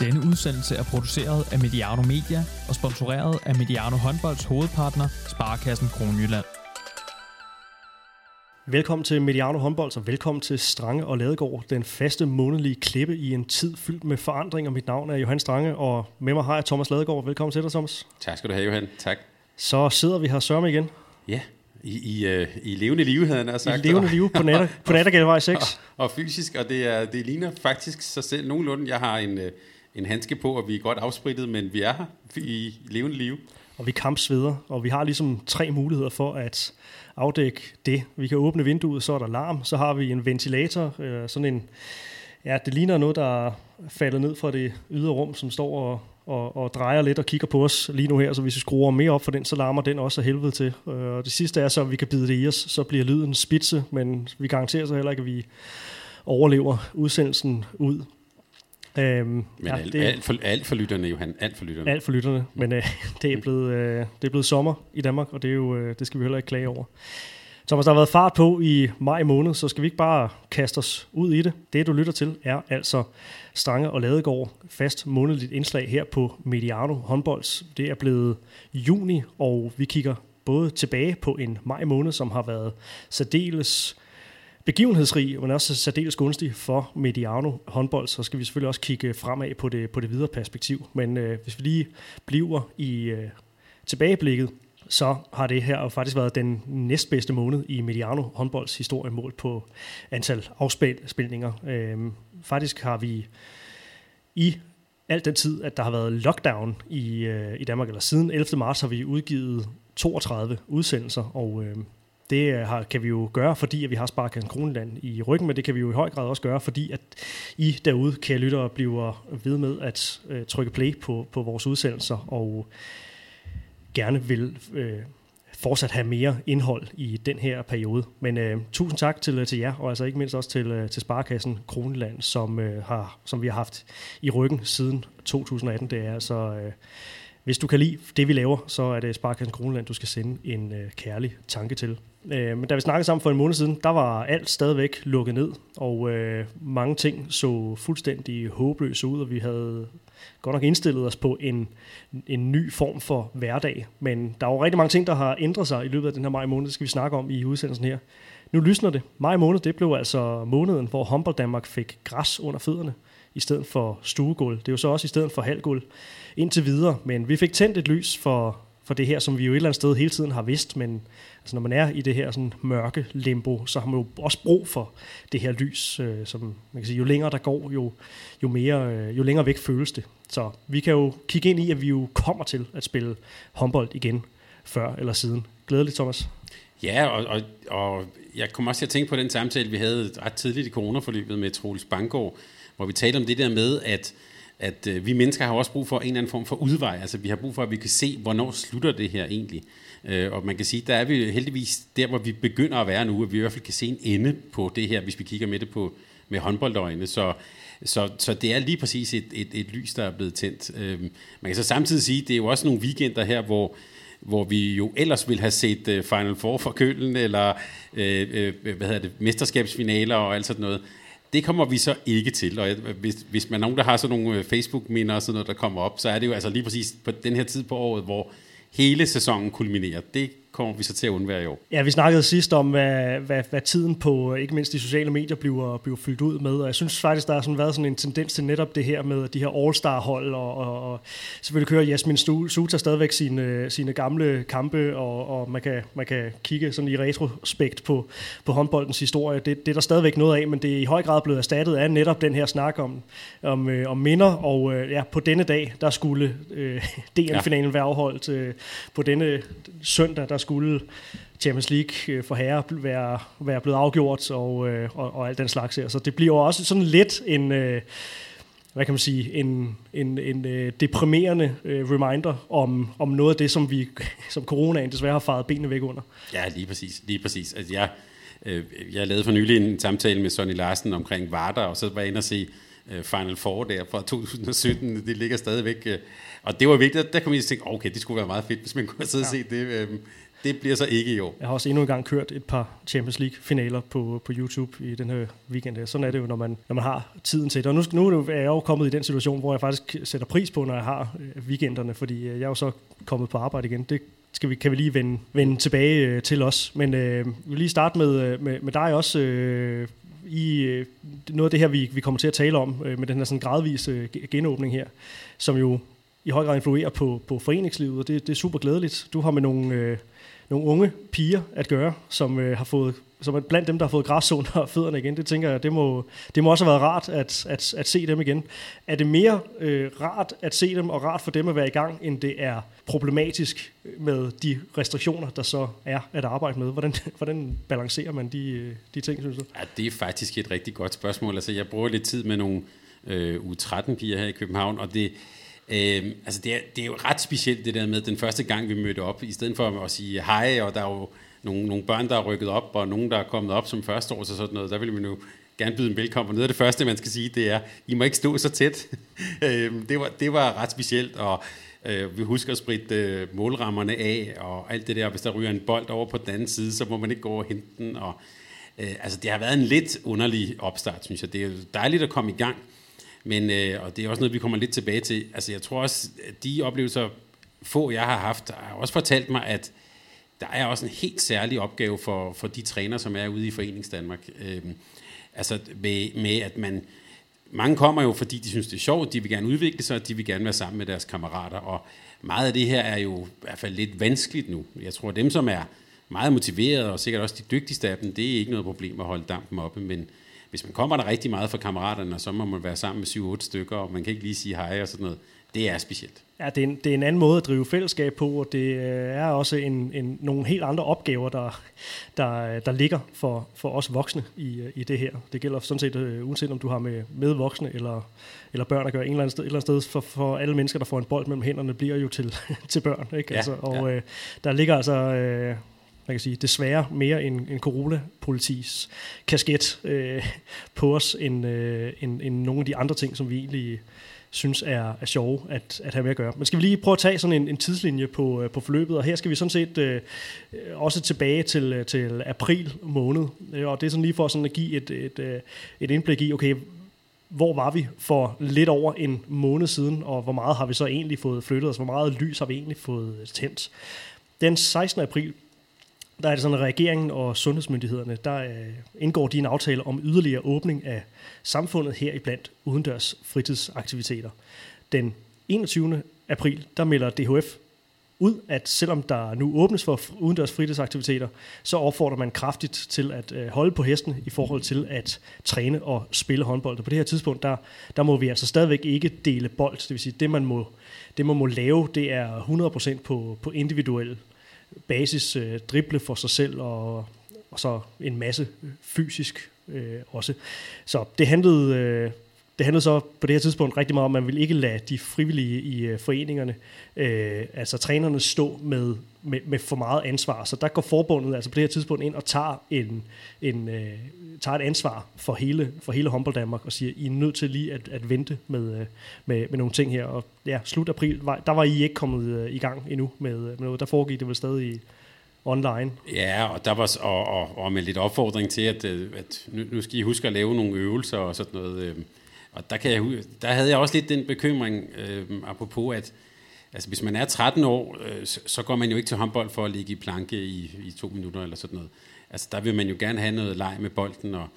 Denne udsendelse er produceret af Mediano Media og sponsoreret af Mediano Håndbolds hovedpartner, Sparkassen Kronjylland. Velkommen til Mediano Håndbold, og velkommen til Strange og Ladegaard, den faste månedlige klippe i en tid fyldt med forandringer. Mit navn er Johan Strange, og med mig har jeg Thomas Ladegaard. Velkommen til dig, Thomas. Tak skal du have, Johan. Tak. Så sidder vi her sørme igen. Ja, i, i, uh, i levende liv, havde han sagt. I levende liv på, natter, på Nattergælvej 6. Og, og fysisk, og det, er, det ligner faktisk sig selv nogenlunde. Jeg har en, uh, en handske på, og vi er godt afsprittet, men vi er her i levende liv. Og vi kampsveder, og vi har ligesom tre muligheder for at afdække det. Vi kan åbne vinduet, så er der larm, så har vi en ventilator, øh, sådan en, ja, det ligner noget, der er faldet ned fra det ydre rum, som står og, og, og drejer lidt og kigger på os lige nu her, så hvis vi skruer mere op for den, så larmer den også af helvede til. Øh, og det sidste er så, at vi kan bide det i os, så bliver lyden spidse, men vi garanterer så heller ikke, at vi overlever udsendelsen ud. Øhm, Men ja, alt, det, alt, for, alt for lytterne, Johan. Alt for lytterne. Alt for lytterne. Men øh, det, er blevet, øh, det er blevet sommer i Danmark, og det, er jo, øh, det skal vi heller ikke klage over. Thomas, der har været fart på i maj måned, så skal vi ikke bare kaste os ud i det. Det, du lytter til, er altså Strange og Ladegård, fast månedligt indslag her på Mediano Håndbolds. Det er blevet juni, og vi kigger både tilbage på en maj måned, som har været særdeles begivenhedsrig, men også særdeles gunstig for Mediano håndbold, så skal vi selvfølgelig også kigge fremad på det, på det videre perspektiv. Men øh, hvis vi lige bliver i øh, tilbageblikket, så har det her jo faktisk været den næstbedste måned i Mediano håndbolds historie målt på antal afspilninger. Øh, faktisk har vi i alt den tid, at der har været lockdown i, øh, i Danmark, eller siden 11. marts har vi udgivet 32 udsendelser, og øh, det øh, har, kan vi jo gøre, fordi at vi har Sparkassen Kroneland i ryggen, men det kan vi jo i høj grad også gøre, fordi at I derude, kære lyttere, bliver ved med at øh, trykke play på, på vores udsendelser, og gerne vil øh, fortsat have mere indhold i den her periode. Men øh, tusind tak til, øh, til jer, og altså ikke mindst også til, øh, til Sparkassen Kroneland, som, øh, har, som vi har haft i ryggen siden 2018. Det er altså... Øh, hvis du kan lide det, vi laver, så er det Sparkassen Kroneland, du skal sende en øh, kærlig tanke til. Øh, men da vi snakkede sammen for en måned siden, der var alt stadigvæk lukket ned, og øh, mange ting så fuldstændig håbløse ud, og vi havde godt nok indstillet os på en, en ny form for hverdag. Men der er jo rigtig mange ting, der har ændret sig i løbet af den her maj måned, det skal vi snakke om i udsendelsen her. Nu lysner det. Maj måned, det blev altså måneden, hvor Humble Danmark fik græs under fødderne i stedet for stuegulv. Det er jo så også i stedet for halvgulv indtil videre, men vi fik tændt et lys for, for det her, som vi jo et eller andet sted hele tiden har vidst, men altså, når man er i det her sådan mørke limbo, så har man jo også brug for det her lys, øh, som man kan sige, jo længere der går, jo, jo, mere, øh, jo længere væk føles det. Så vi kan jo kigge ind i, at vi jo kommer til at spille håndbold igen, før eller siden. Glædeligt, Thomas. Ja, og, og, og jeg kommer også til at tænke på den samtale, vi havde ret tidligt i coronaforløbet med Troels Bangård, hvor vi talte om det der med, at at øh, vi mennesker har også brug for en eller anden form for udvej. Altså vi har brug for, at vi kan se, hvornår slutter det her egentlig. Øh, og man kan sige, der er vi heldigvis der, hvor vi begynder at være nu, at vi i hvert fald kan se en ende på det her, hvis vi kigger med det på med håndboldøjne. Så, så, så det er lige præcis et, et, et lys, der er blevet tændt. Øh, man kan så samtidig sige, det er jo også nogle weekender her, hvor hvor vi jo ellers ville have set uh, Final Four for Køllen, eller uh, uh, hvad hedder det, mesterskabsfinaler og alt sådan noget. Det kommer vi så ikke til, og hvis, hvis man er nogen, der har sådan nogle øh, Facebook-minder og sådan noget, der kommer op, så er det jo altså lige præcis på den her tid på året, hvor hele sæsonen kulminerer. Det kommer vi så til at undvære i år. Ja, vi snakkede sidst om, hvad, hvad, hvad tiden på ikke mindst de sociale medier bliver, bliver fyldt ud med, og jeg synes faktisk, der har sådan været sådan en tendens til netop det her med de her All-Star-hold, og, og, og selvfølgelig kører Jasmin Suta stadigvæk sine, sine gamle kampe, og, og man, kan, man kan kigge sådan i retrospekt på, på håndboldens historie. Det, det er der stadigvæk noget af, men det er i høj grad blevet erstattet af netop den her snak om, om, øh, om minder, og øh, ja, på denne dag, der skulle øh, DN-finalen ja. være afholdt. Øh, på denne søndag, der skulle Champions League øh, for herre være, være blevet afgjort og, øh, og, og alt den slags her. Så det bliver også sådan lidt en, øh, hvad kan man sige, en, en, en deprimerende reminder om, om noget af det, som vi som coronaen desværre har faret benene væk under. Ja, lige præcis. Lige præcis. Altså, jeg, jeg lavede for nylig en samtale med Sonny Larsen omkring Varder, og så var jeg inde og se Final Four der fra 2017. Det ligger stadigvæk og det var vigtigt, der kom jeg til at tænke, okay, det skulle være meget fedt, hvis man kunne sidde ja. og se det. Det bliver så ikke i år. Jeg har også endnu engang kørt et par Champions League-finaler på, på YouTube i den her weekend. Sådan er det jo, når man, når man har tiden til det. Og nu, nu er jeg jo kommet i den situation, hvor jeg faktisk sætter pris på, når jeg har øh, weekenderne, fordi øh, jeg er jo så kommet på arbejde igen. Det skal vi, kan vi lige vende, vende tilbage øh, til os. Men øh, vi vil lige starte med, øh, med, med dig også. Øh, i øh, noget af det her, vi, vi kommer til at tale om, øh, med den her sådan gradvise øh, genåbning her, som jo i høj grad influerer på, på foreningslivet, og det, det er super glædeligt. Du har med nogle, øh, nogle unge piger at gøre, som øh, har fået som er blandt dem, der har fået græs og fødderne igen. Det tænker jeg, det må, det må også have været rart at, at, at se dem igen. Er det mere øh, rart at se dem, og rart for dem at være i gang, end det er problematisk med de restriktioner, der så er at arbejde med? Hvordan, hvordan balancerer man de, øh, de ting, synes du? Ja, det er faktisk et rigtig godt spørgsmål. Altså, jeg bruger lidt tid med nogle øh, U13-piger her i København, og det, Øh, Øhm, altså det, er, det er jo ret specielt det der med den første gang, vi mødte op, i stedet for at sige hej, og der er jo nogle, nogle børn, der er rykket op, og nogen, der er kommet op som første år, så sådan noget, der vil man jo gerne byde dem velkommen. Og noget af det første, man skal sige, det er, I må ikke stå så tæt. øh, det, var, det var ret specielt, og øh, vi husker at spritte øh, målrammerne af, og alt det der, hvis der ryger en bold over på den anden side, så må man ikke gå over og hente den, og øh, altså det har været en lidt underlig opstart, synes jeg. Det er jo dejligt at komme i gang, men, øh, og det er også noget, vi kommer lidt tilbage til. Altså, jeg tror også, at de oplevelser, få jeg har haft, har også fortalt mig, at der er også en helt særlig opgave for, for de træner, som er ude i Forenings Danmark. Øh, altså med, med, at man... Mange kommer jo, fordi de synes, det er sjovt, de vil gerne udvikle sig, og de vil gerne være sammen med deres kammerater, og meget af det her er jo i hvert fald lidt vanskeligt nu. Jeg tror, dem, som er meget motiverede, og sikkert også de dygtigste af dem, det er ikke noget problem at holde dampen oppe, men hvis man kommer der rigtig meget fra kammeraterne, så må man være sammen med 7-8 stykker, og man kan ikke lige sige hej og sådan noget. Det er specielt. Ja, det er, en, det er en anden måde at drive fællesskab på, og det øh, er også en, en, nogle helt andre opgaver, der, der, der ligger for, for os voksne i, i det her. Det gælder sådan set, uh, uanset om du har med, med voksne eller, eller børn at gøre, en eller anden sted, et eller andet sted for, for alle mennesker, der får en bold mellem hænderne, bliver jo til, til børn. Ikke? Ja, altså, og ja. øh, der ligger altså... Øh, man kan sige, desværre mere en, en coronapolitis kasket øh, på os, end, øh, end, end nogle af de andre ting, som vi egentlig synes er, er sjove at, at have med at gøre. Men skal vi lige prøve at tage sådan en, en tidslinje på, øh, på forløbet, og her skal vi sådan set øh, også tilbage til, øh, til april måned, øh, og det er sådan lige for sådan at give et, et, et, et indblik i, okay, hvor var vi for lidt over en måned siden, og hvor meget har vi så egentlig fået flyttet os, hvor meget lys har vi egentlig fået tændt. Den 16. april der er det sådan, at regeringen og sundhedsmyndighederne, der øh, indgår de en aftale om yderligere åbning af samfundet her i blandt udendørs fritidsaktiviteter. Den 21. april, der melder DHF ud, at selvom der nu åbnes for udendørs fritidsaktiviteter, så opfordrer man kraftigt til at øh, holde på hesten i forhold til at træne og spille håndbold. Og på det her tidspunkt, der, der må vi altså stadigvæk ikke dele bold. Det vil sige, det man må, det man må lave, det er 100% på, på individuel basis øh, drible for sig selv, og, og så en masse fysisk øh, også. Så det handlede, øh, det handlede så på det her tidspunkt rigtig meget om, at man ville ikke lade de frivillige i øh, foreningerne, øh, altså trænerne, stå med, med, med for meget ansvar. Så der går forbundet altså på det her tidspunkt ind og tager, en, en, øh, tager et ansvar for hele, for hele håndbold Danmark og siger, I er nødt til lige at, at vente med, øh, med, med nogle ting her. Og ja, slut april, var, der var I ikke kommet øh, i gang endnu med, øh, med noget. Der foregik det vel stadig online. Ja, og der var og, og, og med lidt opfordring til, at, øh, at nu, nu skal I huske at lave nogle øvelser og sådan noget. Øh, og der, kan jeg, der havde jeg også lidt den bekymring, øh, apropos at, altså hvis man er 13 år, øh, så, så går man jo ikke til håndbold for at ligge i planke i, i to minutter eller sådan noget. Altså der vil man jo gerne have noget leg med bolden, og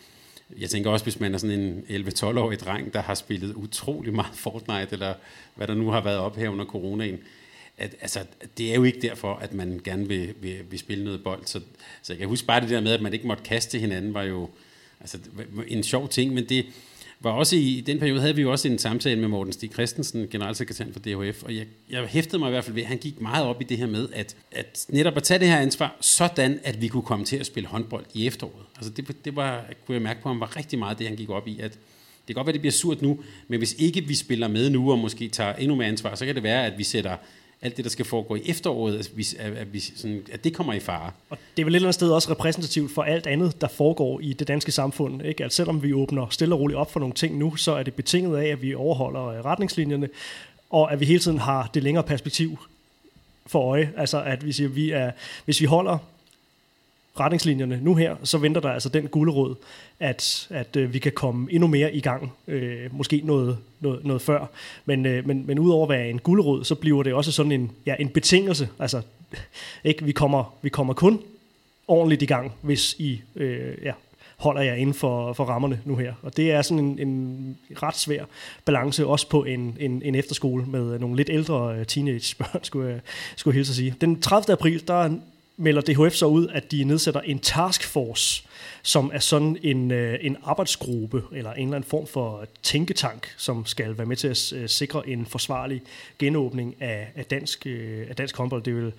jeg tænker også, hvis man er sådan en 11-12-årig dreng, der har spillet utrolig meget Fortnite, eller hvad der nu har været op her under coronaen, at, altså, det er jo ikke derfor, at man gerne vil, vil, vil spille noget bold. Så, så jeg kan huske bare det der med, at man ikke måtte kaste hinanden, var jo altså, en sjov ting, men det, var også i, i den periode havde vi jo også en samtale med Morten Stig Christensen, generalsekretær for DHF, og jeg, jeg hæftede mig i hvert fald ved, at han gik meget op i det her med, at, at netop at tage det her ansvar, sådan at vi kunne komme til at spille håndbold i efteråret. Altså det, det var, kunne jeg mærke på, at han var rigtig meget det, han gik op i, at det kan godt være, at det bliver surt nu, men hvis ikke vi spiller med nu og måske tager endnu mere ansvar, så kan det være, at vi sætter alt det, der skal foregå i efteråret, at, vi, at, vi, sådan, at det kommer i fare. Og det er vel et eller andet sted også repræsentativt for alt andet, der foregår i det danske samfund. Ikke? At selvom vi åbner stille og roligt op for nogle ting nu, så er det betinget af, at vi overholder øh, retningslinjerne, og at vi hele tiden har det længere perspektiv for øje. Altså, at vi siger, vi er, hvis vi holder retningslinjerne nu her, så venter der altså den gulderod, at, at øh, vi kan komme endnu mere i gang, øh, måske noget, noget, noget før. Men, øh, men, men udover at være en gulderod, så bliver det også sådan en, ja, en betingelse. Altså, ikke, vi, kommer, vi kommer kun ordentligt i gang, hvis I øh, ja, holder jer inden for, for rammerne nu her. Og det er sådan en, en ret svær balance, også på en, en, en efterskole med nogle lidt ældre øh, teenagebørn, skulle jeg, skulle jeg hilse at sige. Den 30. april, der melder DHF så ud, at de nedsætter en taskforce, som er sådan en, øh, en arbejdsgruppe eller en eller anden form for tænketank, som skal være med til at øh, sikre en forsvarlig genåbning af, af, dansk, øh, af dansk håndbold. Det, vil,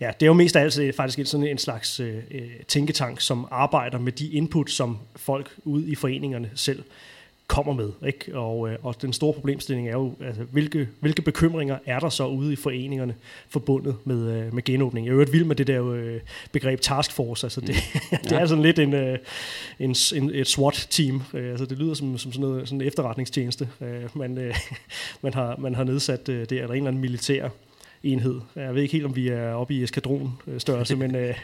ja, det er jo mest af alt øh, faktisk sådan en slags øh, øh, tænketank, som arbejder med de input, som folk ude i foreningerne selv kommer med. Ikke? Og, øh, og den store problemstilling er jo, altså, hvilke, hvilke bekymringer er der så ude i foreningerne forbundet med, øh, med genåbning. Jeg er jo vild med det der øh, begreb taskforce. Altså, det, mm. det er sådan lidt en, øh, en, en, et SWAT-team. Øh, altså, det lyder som, som sådan, noget, sådan en efterretningstjeneste. Øh, man, øh, man, har, man har nedsat øh, det, eller en eller anden militær enhed. Jeg ved ikke helt, om vi er oppe i eskadronstørrelse, men, øh,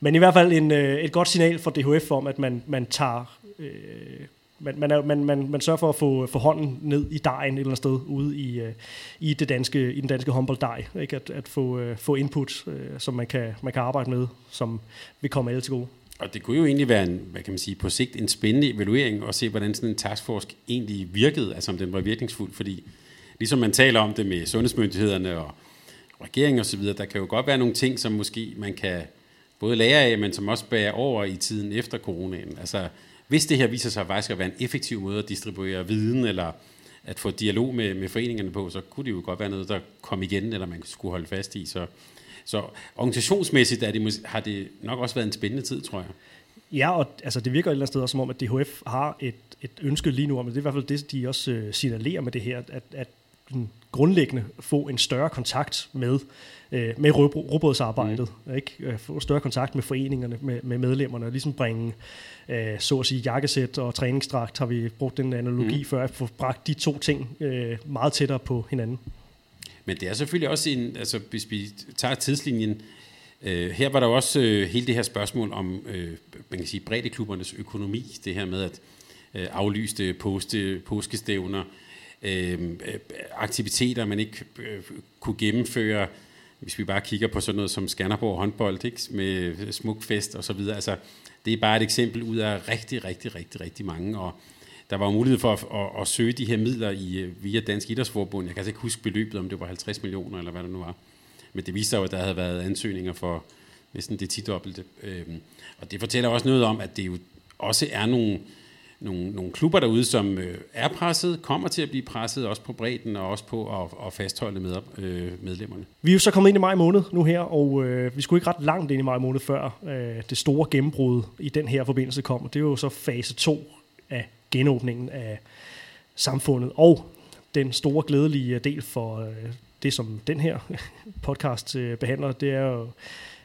men i hvert fald en, øh, et godt signal for DHF om, at man, man tager øh, man, man, er, man, man, man sørger for at få, få hånden ned i dejen et eller andet sted ude i, øh, i, det danske, i den danske håndbolddej. Ikke? At, at få, øh, få input, øh, som man kan, man kan arbejde med, som vil komme alle til gode. Og det kunne jo egentlig være en, hvad kan man sige, på sigt en spændende evaluering at se, hvordan sådan en taskforce egentlig virkede, altså om den var virkningsfuld, fordi ligesom man taler om det med sundhedsmyndighederne og regeringen osv., der kan jo godt være nogle ting, som måske man kan både lære af, men som også bærer over i tiden efter coronaen. Altså hvis det her viser sig faktisk at være en effektiv måde at distribuere viden, eller at få dialog med, med foreningerne på, så kunne det jo godt være noget, der kom igen, eller man skulle holde fast i. Så, så organisationsmæssigt er det, har det nok også været en spændende tid, tror jeg. Ja, og altså, det virker et eller andet sted også som om, at DHF har et, et ønske lige nu, men det er i hvert fald det, de også øh, signalerer med det her, at, at grundlæggende få en større kontakt med øh, med robotsarbejdet, mm. ikke? Øh, få større kontakt med foreningerne, med, med medlemmerne, og ligesom bringe, øh, så at sige, jakkesæt og træningsdragt, har vi brugt den analogi mm. før, at få bragt de to ting øh, meget tættere på hinanden. Men det er selvfølgelig også en, altså hvis vi tager tidslinjen, øh, her var der også øh, hele det her spørgsmål om, øh, man kan sige, breddeklubbernes økonomi, det her med at øh, aflyste poste, påskestævner, øh, øh aktiviteter, man ikke øh, kunne gennemføre, hvis vi bare kigger på sådan noget som Skanderborg håndbold, ikke? med smukfest og så videre, altså det er bare et eksempel ud af rigtig, rigtig, rigtig, rigtig mange, og der var mulighed for at, at, at søge de her midler i, øh, via Dansk Idrætsforbund. Jeg kan altså ikke huske beløbet, om det var 50 millioner, eller hvad det nu var. Men det viste sig jo, at der havde været ansøgninger for næsten det tidobbelte. Øhm, og det fortæller også noget om, at det jo også er nogle, nogle, nogle klubber derude, som øh, er presset, kommer til at blive presset, også på bredden og også på at, at fastholde med, øh, medlemmerne. Vi er jo så kommet ind i maj måned nu her, og øh, vi skulle ikke ret langt ind i maj måned, før øh, det store gennembrud i den her forbindelse kom. Det er jo så fase 2 af genåbningen af samfundet, og den store glædelige øh, del for øh, det, som den her podcast øh, behandler, det er jo,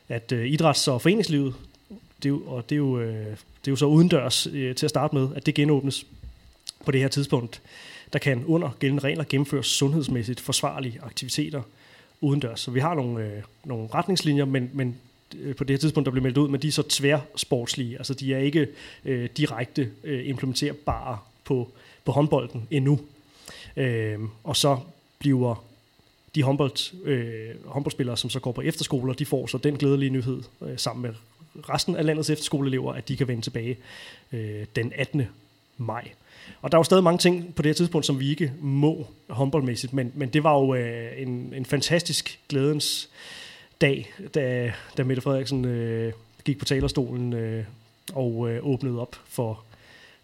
at øh, idræts- og foreningslivet, det er jo, og det er jo øh, det er jo så udendørs øh, til at starte med, at det genåbnes på det her tidspunkt. Der kan under gældende regler gennemføres sundhedsmæssigt forsvarlige aktiviteter udendørs. Så vi har nogle, øh, nogle retningslinjer, men, men øh, på det her tidspunkt, der bliver meldt ud, men de er så tværsportslige. Altså de er ikke øh, direkte øh, implementerbare på, på håndbolden endnu. Øh, og så bliver de håndbold, øh, håndboldspillere, som så går på efterskoler, de får så den glædelige nyhed øh, sammen med resten af landets efterskoleelever, at de kan vende tilbage øh, den 18. maj. Og der er jo stadig mange ting på det her tidspunkt, som vi ikke må håndboldmæssigt, men, men det var jo øh, en, en fantastisk glædens dag, da, da Mette Frederiksen øh, gik på talerstolen øh, og øh, åbnede op for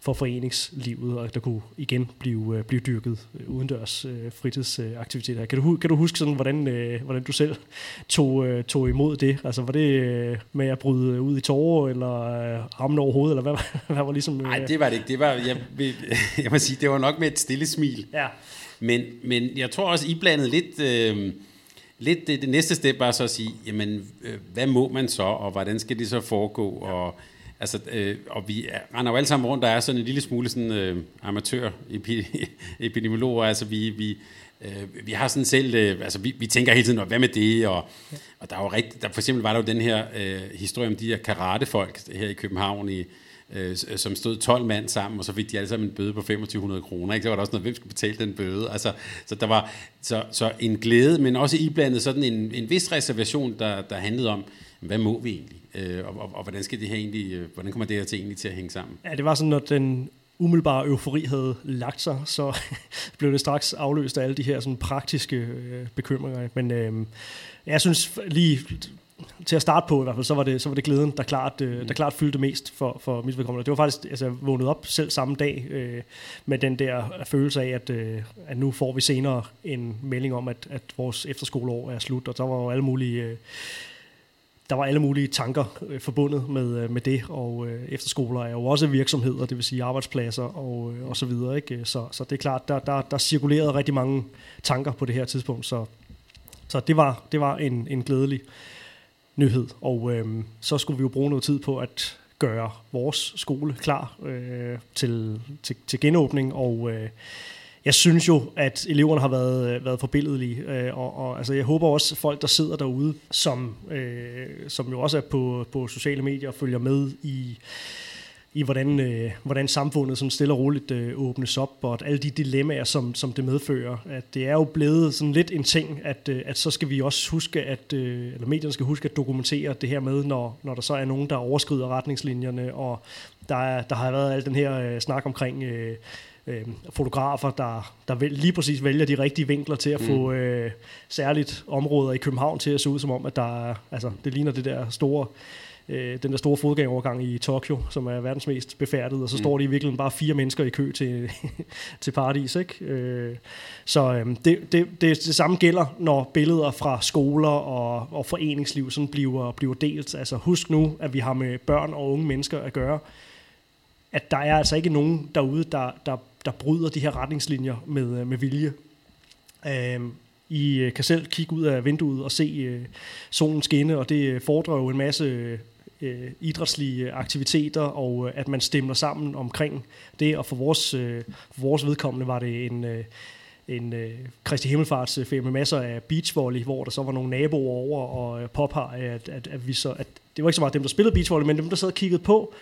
for foreningslivet, og der kunne igen blive, øh, blive dyrket øh, udendørs øh, fritidsaktiviteter. Kan du, kan du huske, sådan, hvordan, hvordan du selv tog, tog imod det? Altså, var det med at bryde ud i tårer, eller armen over hovedet, eller hvad, hvad var ligesom... Nej, det var det ikke. Det var, jeg, jeg må sige, det var nok med et stille smil. Ja. Men, men jeg tror også, I blandede lidt... Øh, lidt det, det næste step var så at sige, jamen, øh, hvad må man så, og hvordan skal det så foregå, ja. og Altså, øh, og vi er, render jo alle sammen rundt, der er sådan en lille smule sådan, øh, amatør epidemiologer, altså vi, vi, øh, vi har sådan selv, øh, altså vi, vi tænker hele tiden, hvad med det, og, og der er jo rigtig, der for eksempel var der jo den her øh, historie om de her karatefolk her i København i, øh, som stod 12 mand sammen, og så fik de alle sammen en bøde på 2500 kroner. Ikke? Så var der også noget, hvem skulle betale den bøde? Altså, så der var så, så en glæde, men også iblandet sådan en, en vis reservation, der, der handlede om, hvad må vi egentlig? Øh, og, og, og, hvordan skal det her egentlig, øh, hvordan kommer det her til egentlig til at hænge sammen? Ja, det var sådan, at den umiddelbare eufori havde lagt sig, så blev det straks afløst af alle de her sådan praktiske øh, bekymringer. Men øh, jeg synes lige til at starte på i hvert fald, så var det, så var det glæden, der klart, øh, der klart fyldte mest for, for mit vedkommende. Det var faktisk, altså jeg vågnede op selv samme dag øh, med den der følelse af, at, øh, at nu får vi senere en melding om, at, at vores efterskoleår er slut, og der var jo alle mulige... Øh, der var alle mulige tanker øh, forbundet med, øh, med det, og øh, efterskoler er jo også virksomheder, det vil sige arbejdspladser og, øh, og så videre. Ikke? Så, så det er klart, der, der, der cirkulerede rigtig mange tanker på det her tidspunkt, så, så det var, det var en, en glædelig nyhed. Og øh, så skulle vi jo bruge noget tid på at gøre vores skole klar øh, til, til, til genåbning, og øh, jeg synes jo, at eleverne har været, øh, været forbilledelige, øh, og, og altså, jeg håber også, at folk, der sidder derude, som, øh, som jo også er på, på sociale medier og følger med i, i hvordan, øh, hvordan samfundet sådan stille og roligt øh, åbnes op, og at alle de dilemmaer, som, som det medfører, at det er jo blevet sådan lidt en ting, at, øh, at så skal vi også huske, at, øh, eller medierne skal huske at dokumentere det her med, når, når der så er nogen, der overskrider retningslinjerne, og der, er, der har været al den her øh, snak omkring... Øh, øh, fotografer, der, der vel, lige præcis vælger de rigtige vinkler til at mm. få øh, særligt områder i København til at se ud som om, at der altså, det ligner det der store øh, den der store fodgængovergang i Tokyo, som er verdens mest befærdede, og så mm. står de i virkeligheden bare fire mennesker i kø til, til paradis. Ikke? Øh, så øh, det, det, det, det samme gælder, når billeder fra skoler og, og foreningsliv sådan bliver, bliver delt. Altså husk nu, at vi har med børn og unge mennesker at gøre, at der er altså ikke nogen derude, der, der, der bryder de her retningslinjer med, øh, med vilje. Øhm, øh, i kan selv kigge ud af vinduet og se øh, solen skinne, og det øh, fordrer jo en masse øh, idrætslige aktiviteter, og øh, at man stemmer sammen omkring det. Og for vores, øh, for vores vedkommende var det en, øh, en øh, Kristi Himmelfartsferie øh, med masser af beachvolley, hvor der så var nogle naboer over og øh, påpegede, at, at, at, vi så, at det var ikke så meget dem, der spillede beachvolley, men dem, der sad og kiggede på,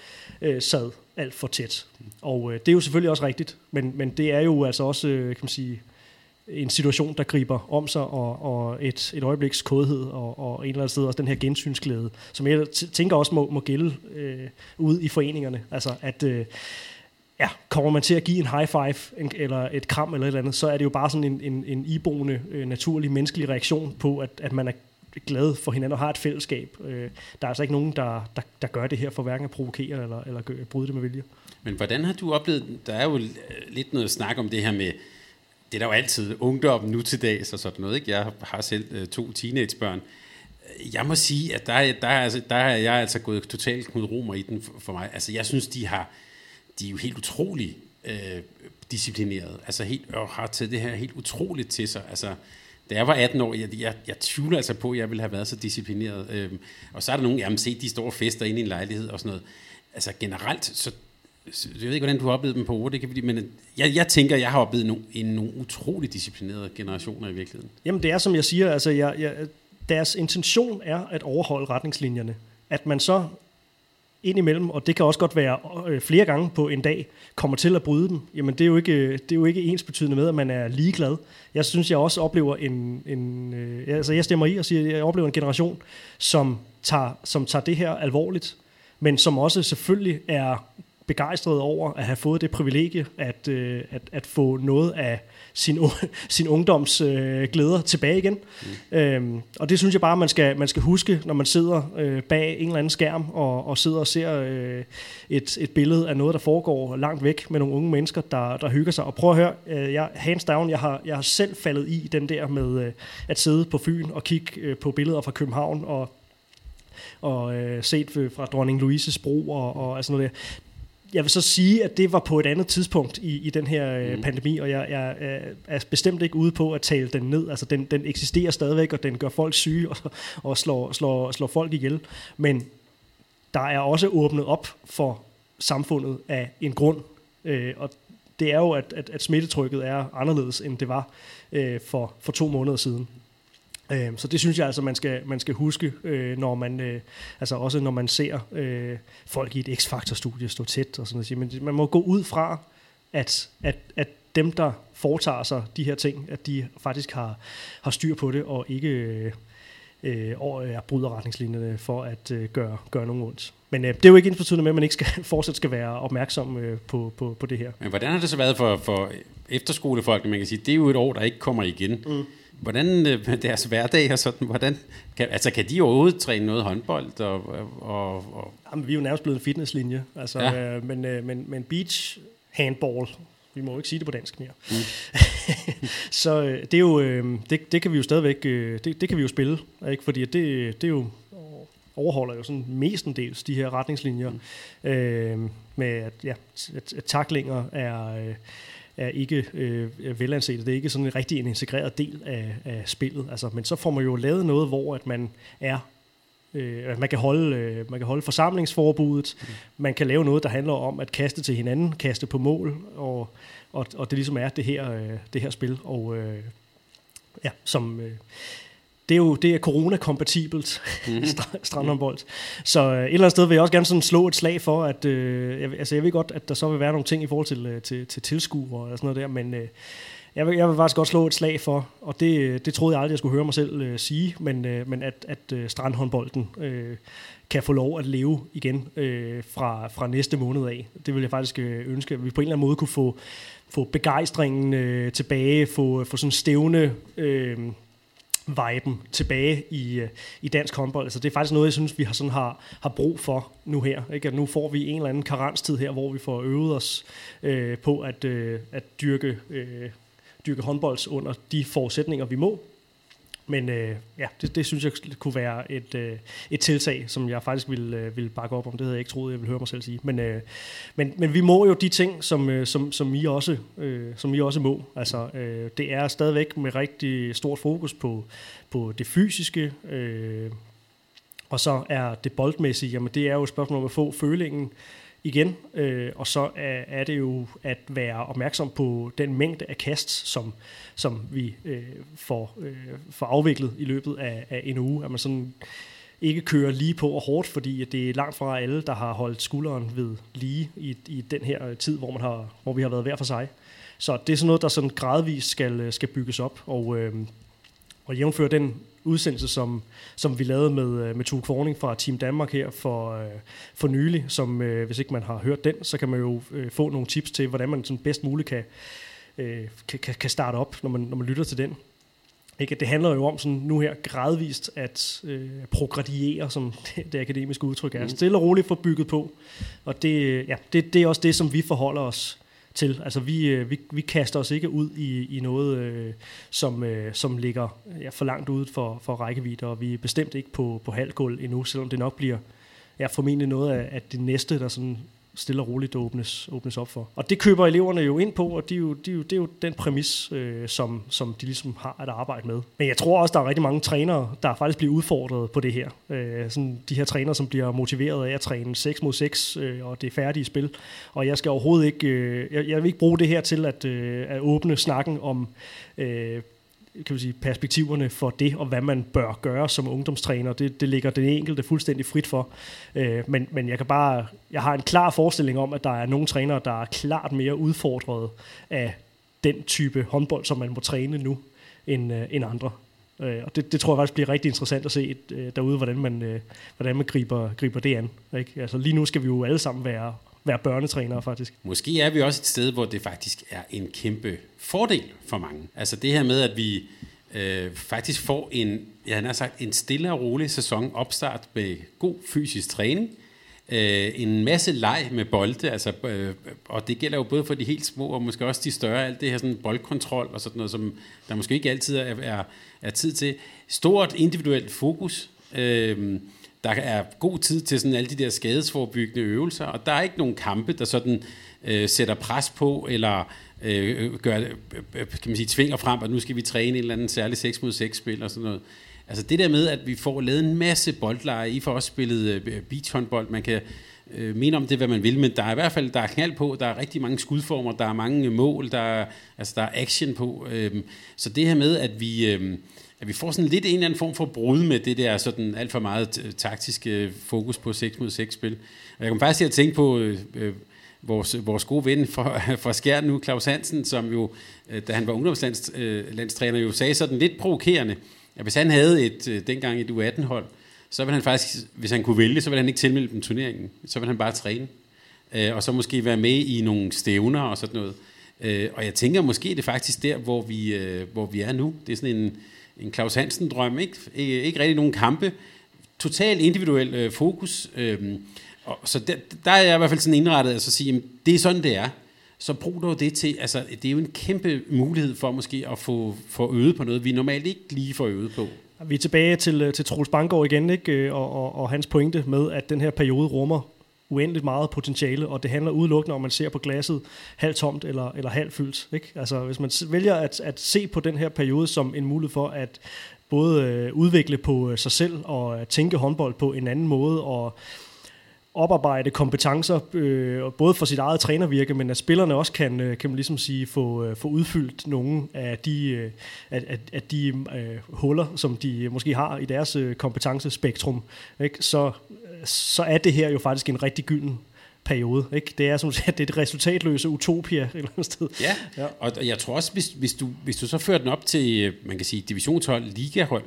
øh, sad alt for tæt. Og øh, det er jo selvfølgelig også rigtigt, men, men det er jo altså også, øh, kan man sige, en situation, der griber om sig, og, og et, et øjebliks kodhed, og, og en eller anden sted også den her gensynsglæde, som jeg tænker også må, må gælde øh, ude i foreningerne. Altså at, øh, ja, kommer man til at give en high five, en, eller et kram eller et eller andet, så er det jo bare sådan en, en, en iboende, øh, naturlig, menneskelig reaktion på, at, at man er glade for hinanden og har et fællesskab. Øh, der er altså ikke nogen, der, der, der gør det her for hverken at provokere eller, eller bryde det med vilje. Men hvordan har du oplevet, der er jo lidt noget snak om det her med, det er der jo altid ungdom nu til dags og sådan noget. Ikke? Jeg har selv øh, to teenagebørn. Jeg må sige, at der, der, er, altså, der er jeg altså gået totalt Knud Romer i den for mig. Altså, jeg synes, de har de er jo helt utrolig øh, disciplineret. Altså, helt, og har taget det her helt utroligt til sig. Altså, da jeg var 18 år, jeg, jeg, jeg tvivler altså på, at jeg ville have været så disciplineret. Øhm, og så er der nogen, jamen se, de store fester inde i en lejlighed og sådan noget. Altså generelt, så jeg ved ikke, hvordan du har oplevet dem på ord, det kan, men øh, jeg, jeg tænker, jeg har oplevet nogle, en, nogle utrolig disciplinerede generationer i virkeligheden. Jamen det er, som jeg siger, altså jeg, jeg, deres intention er at overholde retningslinjerne. At man så indimellem, og det kan også godt være øh, flere gange på en dag, kommer til at bryde dem, jamen det er jo ikke, øh, det er jo ikke ens betydende med, at man er ligeglad. Jeg synes, jeg også oplever en, en øh, altså jeg stemmer i og siger, at jeg oplever en generation, som tager, som tager det her alvorligt, men som også selvfølgelig er begejstret over at have fået det privilegie at, øh, at, at få noget af sin, sin ungdoms øh, glæder tilbage igen. Mm. Øhm, og det synes jeg bare, man skal, man skal huske, når man sidder øh, bag en eller anden skærm og, og sidder og ser øh, et, et billede af noget, der foregår langt væk med nogle unge mennesker, der, der hygger sig. Og prøv at høre, øh, jeg, hands down, jeg har, jeg har selv faldet i den der med øh, at sidde på Fyn og kigge øh, på billeder fra København og og øh, set fra dronning Louises bro og, og altså noget der jeg vil så sige, at det var på et andet tidspunkt i, i den her øh, mm. pandemi, og jeg, jeg er bestemt ikke ude på at tale den ned. Altså, den, den eksisterer stadigvæk, og den gør folk syge og, og slår, slår, slår folk ihjel. Men der er også åbnet op for samfundet af en grund. Øh, og det er jo, at, at, at smittetrykket er anderledes, end det var øh, for, for to måneder siden. Øh, så det synes jeg altså, man skal, man skal huske, øh, når man, øh, altså også når man ser øh, folk i et X-Factor-studie stå tæt og sådan noget. Men man må gå ud fra, at, at, at dem, der foretager sig de her ting, at de faktisk har, har styr på det, og ikke øh, øh, er bryder retningslinjerne for at øh, gøre, gøre nogen ondt. Men øh, det er jo ikke ens med, at man ikke skal, fortsat skal være opmærksom øh, på, på, på det her. Men hvordan har det så været for, for efterskolefolk? Man kan sige, det er jo et år, der ikke kommer igen. Mm. Hvordan øh, deres hverdag og sådan, hvordan, kan, altså kan de overhovedet træne noget håndbold? Og, og, og Jamen, vi er jo nærmest blevet en fitnesslinje, altså, ja. øh, men, øh, men, men beach handball, vi må jo ikke sige det på dansk mere. Mm. så øh, det er jo, øh, det, det kan vi jo stadigvæk, øh, det, det kan vi jo spille, ikke? fordi det, det er jo overholder jo sådan mestendels de her retningslinjer mm. øh, med at, ja, at, at taklinger er, øh, er ikke øh, velanset. Det er ikke sådan en rigtig en integreret del af, af spillet. Altså, men så får man jo lavet noget, hvor at man er Øh, man, kan holde, øh, man kan holde forsamlingsforbuddet, mm. man kan lave noget, der handler om at kaste til hinanden, kaste på mål, og, og, og det ligesom er det her, øh, det her spil, og øh, ja, som... Øh, det er jo det er corona-kompatibelt mm. strandhåndbold. Så øh, et eller andet sted vil jeg også gerne sådan slå et slag for, at øh, jeg, altså jeg ved godt, at der så vil være nogle ting i forhold til, øh, til, til tilskuere og sådan noget der, men øh, jeg, vil, jeg vil faktisk godt slå et slag for, og det, det troede jeg aldrig, jeg skulle høre mig selv øh, sige, men, øh, men at, at øh, strandhåndbolden øh, kan få lov at leve igen øh, fra, fra næste måned af. Det vil jeg faktisk øh, ønske, at vi på en eller anden måde kunne få, få begejstringen øh, tilbage, få, få sådan stævne... Øh, viben tilbage i, øh, i dansk håndbold. Altså, det er faktisk noget, jeg synes, vi har, sådan har, har brug for nu her. Ikke? At nu får vi en eller anden karenstid her, hvor vi får øvet os øh, på at, øh, at dyrke, øh, dyrke håndbold under de forudsætninger, vi må. Men øh, ja, det, det synes jeg kunne være et, øh, et tiltag, som jeg faktisk ville, øh, ville bakke op om. Det havde jeg ikke troet, jeg ville høre mig selv sige. Men, øh, men, men vi må jo de ting, som, øh, som, som, I, også, øh, som I også må. Altså, øh, det er stadigvæk med rigtig stort fokus på, på det fysiske, øh, og så er det boldmæssige, jamen det er jo et spørgsmål om at få følingen igen, øh, og så er, er det jo at være opmærksom på den mængde af kast, som, som vi øh, får, øh, får afviklet i løbet af, af en uge. At man sådan ikke kører lige på og hårdt, fordi det er langt fra alle, der har holdt skulderen ved lige i, i den her øh, tid, hvor, man har, hvor vi har været hver for sig. Så det er sådan noget, der sådan gradvist skal, øh, skal bygges op, og, øh, og jævnføre den udsendelse, som, som vi lavede med, øh, med Tue Kvorning fra Team Danmark her for, øh, for nylig, som øh, hvis ikke man har hørt den, så kan man jo øh, få nogle tips til, hvordan man sådan bedst muligt kan, øh, kan, kan starte op, når man, når man lytter til den. Ikke? Det handler jo om sådan nu her gradvist at øh, progradiere, som det, det akademiske udtryk er. Mm. Stille og roligt få bygget på. Og det, ja, det, det er også det, som vi forholder os til. Altså vi, øh, vi, vi kaster os ikke ud i, i noget, øh, som, øh, som ligger ja, for langt ude for, for rækkevidde, og vi er bestemt ikke på, på halvgulv endnu, selvom det nok bliver ja, formentlig noget af, at det næste, der sådan stille og roligt åbnes, åbnes op for. Og det køber eleverne jo ind på, og de er jo, de er jo, det er jo den præmis, øh, som, som de ligesom har at arbejde med. Men jeg tror også, der er rigtig mange trænere, der faktisk bliver udfordret på det her. Øh, sådan de her trænere, som bliver motiveret af at træne 6 mod 6, øh, og det er færdige spil. Og jeg skal overhovedet ikke, øh, jeg, jeg vil ikke bruge det her til at, øh, at åbne snakken om øh, kan man sige, perspektiverne for det, og hvad man bør gøre som ungdomstræner. Det, det ligger den enkelte fuldstændig frit for. Øh, men, men jeg kan bare, jeg har en klar forestilling om, at der er nogle trænere, der er klart mere udfordret af den type håndbold, som man må træne nu, end, øh, end andre. Øh, og det, det tror jeg faktisk bliver rigtig interessant at se øh, derude, hvordan man, øh, hvordan man griber, griber det an. Ikke? Altså, lige nu skal vi jo alle sammen være være børnetrænere faktisk. Måske er vi også et sted, hvor det faktisk er en kæmpe fordel for mange. Altså det her med, at vi øh, faktisk får en, jeg har sagt, en stille og rolig sæson opstart med god fysisk træning, øh, en masse leg med bolde, altså, øh, og det gælder jo både for de helt små, og måske også de større, alt det her sådan boldkontrol og sådan noget, som der måske ikke altid er, er, er tid til. Stort individuelt fokus, øh, der er god tid til sådan alle de der skadesforbyggende øvelser, og der er ikke nogen kampe, der sådan øh, sætter pres på, eller øh, gør, øh, øh kan man sige, tvinger frem, at nu skal vi træne en eller anden særlig 6 mod 6 spil og sådan noget. Altså det der med, at vi får lavet en masse boldleje. I får også spillet øh, beachhåndbold. Man kan øh, mene om det, hvad man vil, men der er i hvert fald der er knald på. Der er rigtig mange skudformer, der er mange mål, der er, altså, der er action på. Øh, så det her med, at vi... Øh, at vi får sådan lidt en eller anden form for brud med det der sådan alt for meget taktiske fokus på 6 mod 6 spil. Og jeg kom faktisk til at tænke på øh, øh vores, vores gode ven fra, fra Skjern nu, Claus Hansen, som jo, øh, da han var ungdomslandstræner, øh, jo sagde sådan lidt provokerende, at hvis han havde et, øh, dengang et U18-hold, så ville han faktisk, hvis han kunne vælge, så ville han ikke tilmelde dem turneringen. Så ville han bare træne. Øh, og så måske være med i nogle stævner og sådan noget. Øh, og jeg tænker måske, det er faktisk der, hvor vi, øh, hvor vi er nu. Det er sådan en, en Claus Hansen-drøm. Ikke, ikke, rigtig nogen kampe. Total individuel øh, fokus. Øh, og, så der, der er jeg i hvert fald sådan indrettet altså at sige, jamen, det er sådan, det er. Så brug dog det til, altså det er jo en kæmpe mulighed for måske at få, få øvet på noget, vi normalt ikke lige får øvet på. Vi er tilbage til, øh, til Troels Bangård igen, ikke? Øh, og, og, og hans pointe med, at den her periode rummer uendeligt meget potentiale, og det handler udelukkende om, man ser på glasset halvtomt eller, eller halvfyldt. Ikke? Altså, hvis man vælger at, at se på den her periode som en mulighed for at både øh, udvikle på øh, sig selv og øh, tænke håndbold på en anden måde, og oparbejde kompetencer, øh, både for sit eget trænervirke, men at spillerne også kan, øh, kan man ligesom sige, få, øh, få udfyldt nogle af de, øh, af, af, af de øh, huller, som de måske har i deres øh, kompetencespektrum, ikke? Så, så er det her jo faktisk en rigtig gylden periode. Ikke? Det er som det er et resultatløse utopia et eller andet sted. Ja, ja. og jeg tror også, hvis, hvis, du, hvis du så fører den op til, øh, man kan sige, divisionshold, ligahold,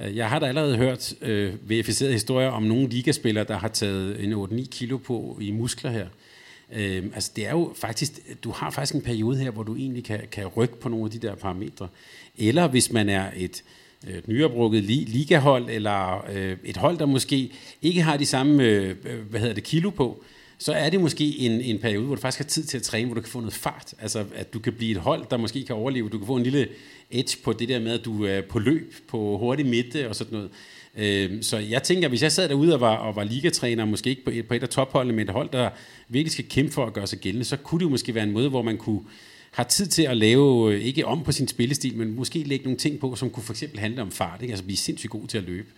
Øh, jeg har da allerede hørt øh, verificerede historier om nogle ligaspillere, der har taget en 8-9 kilo på i muskler her. Øh, altså det er jo faktisk, du har faktisk en periode her, hvor du egentlig kan, kan rykke på nogle af de der parametre. Eller hvis man er et, Øh, et nyoprukket ligahold, eller øh, et hold, der måske ikke har de samme øh, øh, hvad hedder det, kilo på, så er det måske en, en periode, hvor du faktisk har tid til at træne, hvor du kan få noget fart. Altså, at du kan blive et hold, der måske kan overleve. Du kan få en lille edge på det der med, at du er på løb, på hurtig midte og sådan noget. Øh, så jeg tænker, hvis jeg sad derude og var, og var ligatræner, måske ikke på et, på et af topholdene, men et hold, der virkelig skal kæmpe for at gøre sig gældende, så kunne det jo måske være en måde, hvor man kunne har tid til at lave, øh, ikke om på sin spillestil, men måske lægge nogle ting på, som kunne for eksempel handle om fart, ikke? altså blive sindssygt god til at løbe.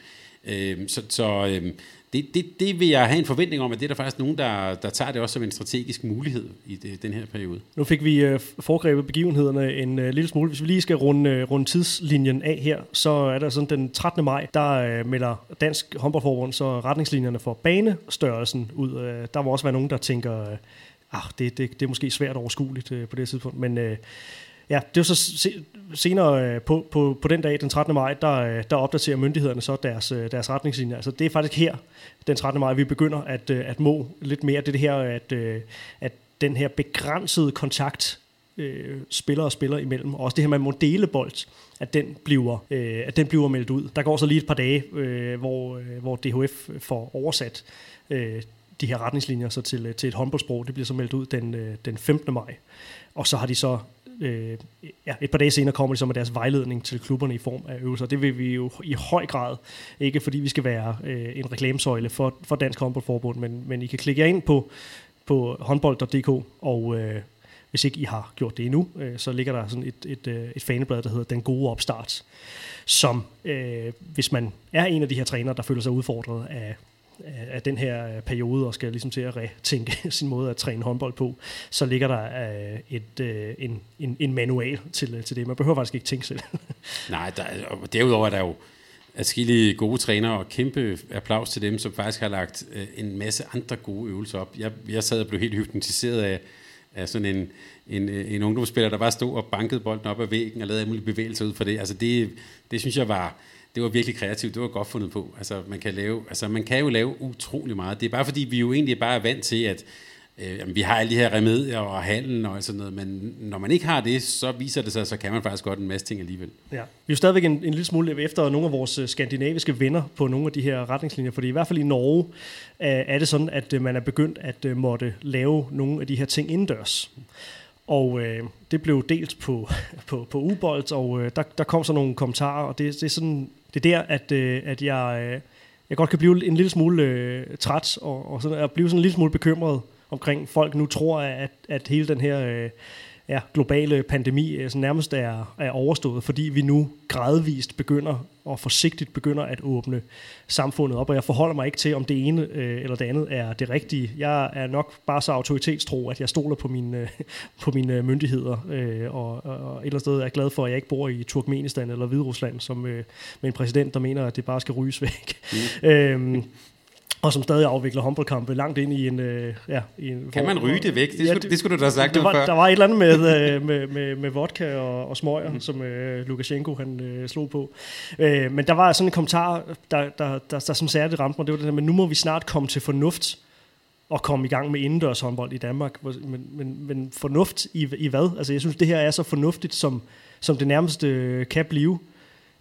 Øh, så så øh, det, det, det vil jeg have en forventning om, at det er der faktisk nogen, der, der tager det også som en strategisk mulighed i det, den her periode. Nu fik vi øh, foregrebet begivenhederne en øh, lille smule. Hvis vi lige skal runde, øh, runde tidslinjen af her, så er der sådan den 13. maj, der øh, melder Dansk Håndboldforbund så retningslinjerne for banestørrelsen ud. Øh, der må også være nogen, der tænker, Øh, ah, det, det, det er måske svært overskueligt øh, på det tidspunkt, men... øh, Ja, det er så senere øh, på, på, på den dag, den 13. maj, der, øh, der opdaterer myndighederne så deres, øh, deres retningslinjer. Altså det er faktisk her, den 13. maj, vi begynder at, at må lidt mere. Det er det her, at, at den her begrænsede kontakt øh, spillere og spillere imellem, og også det her med modelebold, at den bliver, øh, at den bliver meldt ud. Der går så lige et par dage, øh, hvor, øh, hvor DHF får oversat øh, de her retningslinjer så til, øh, til et håndboldsprog. Det bliver så meldt ud den, øh, den 15. maj. Og så har de så øh, ja, et par dage senere kommer de så med deres vejledning til klubberne i form af øvelser. Det vil vi jo i høj grad, ikke fordi vi skal være øh, en reklamesøjle for, for Dansk Håndboldforbund, men, men I kan klikke jer ind på, på håndbold.dk, og øh, hvis ikke I har gjort det endnu, øh, så ligger der sådan et, et, øh, et faneblad, der hedder Den Gode Opstart, som øh, hvis man er en af de her trænere, der føler sig udfordret af af den her øh, periode og skal ligesom til at retænke sin måde at træne håndbold på, så ligger der øh, et, øh, en, en, en manual til, til det. Man behøver faktisk ikke tænke selv. Nej, der, og derudover er der jo adskillige gode trænere, og kæmpe applaus til dem, som faktisk har lagt en masse andre gode øvelser op. Jeg, jeg sad og blev helt hypnotiseret af, af sådan en, en, en ungdomsspiller, der bare stod og bankede bolden op ad væggen og lavede alle mulige bevægelser ud for det. Altså det, det synes jeg var det var virkelig kreativt, det var godt fundet på. Altså man kan, lave, altså man kan jo lave utrolig meget. Det er bare fordi, vi jo egentlig bare er vant til, at øh, jamen, vi har alle de her remedier og handel og sådan noget, men når man ikke har det, så viser det sig, så kan man faktisk godt en masse ting alligevel. Ja. Vi er jo stadigvæk en, en lille smule efter nogle af vores øh, skandinaviske venner på nogle af de her retningslinjer, fordi i hvert fald i Norge øh, er det sådan, at øh, man er begyndt at øh, måtte lave nogle af de her ting indendørs. Og øh, det blev delt på, på, på Ubolt, og øh, der, der kom så nogle kommentarer, og det, det er sådan det er der, at, øh, at jeg, øh, jeg godt kan blive en lille smule øh, træt, og, og sådan, at blive sådan en lille smule bekymret omkring, folk nu tror, at, at hele den her... Øh, ja, globale pandemi altså nærmest er, er overstået, fordi vi nu gradvist begynder og forsigtigt begynder at åbne samfundet op, og jeg forholder mig ikke til, om det ene øh, eller det andet er det rigtige. Jeg er nok bare så autoritetstro, at jeg stoler på mine, øh, på mine myndigheder, øh, og, og, et eller andet sted er glad for, at jeg ikke bor i Turkmenistan eller Hviderusland, som øh, med en præsident, der mener, at det bare skal ryges væk. Mm. øhm, og som stadig afvikler håndboldkampe langt ind i en... Øh, ja, i en kan man ryge det væk? Det, ja, skulle, det, det skulle du da have sagt det var, før. Der var et eller andet med, øh, med, med, med vodka og, og smøger, mm. som øh, Lukashenko han øh, slog på. Øh, men der var sådan en kommentar, der, der, der, der, der som særligt ramte mig, det var det der, men nu må vi snart komme til fornuft og komme i gang med indendørs håndbold i Danmark. Men, men, men fornuft i, i hvad? Altså jeg synes, det her er så fornuftigt, som, som det nærmeste øh, kan blive.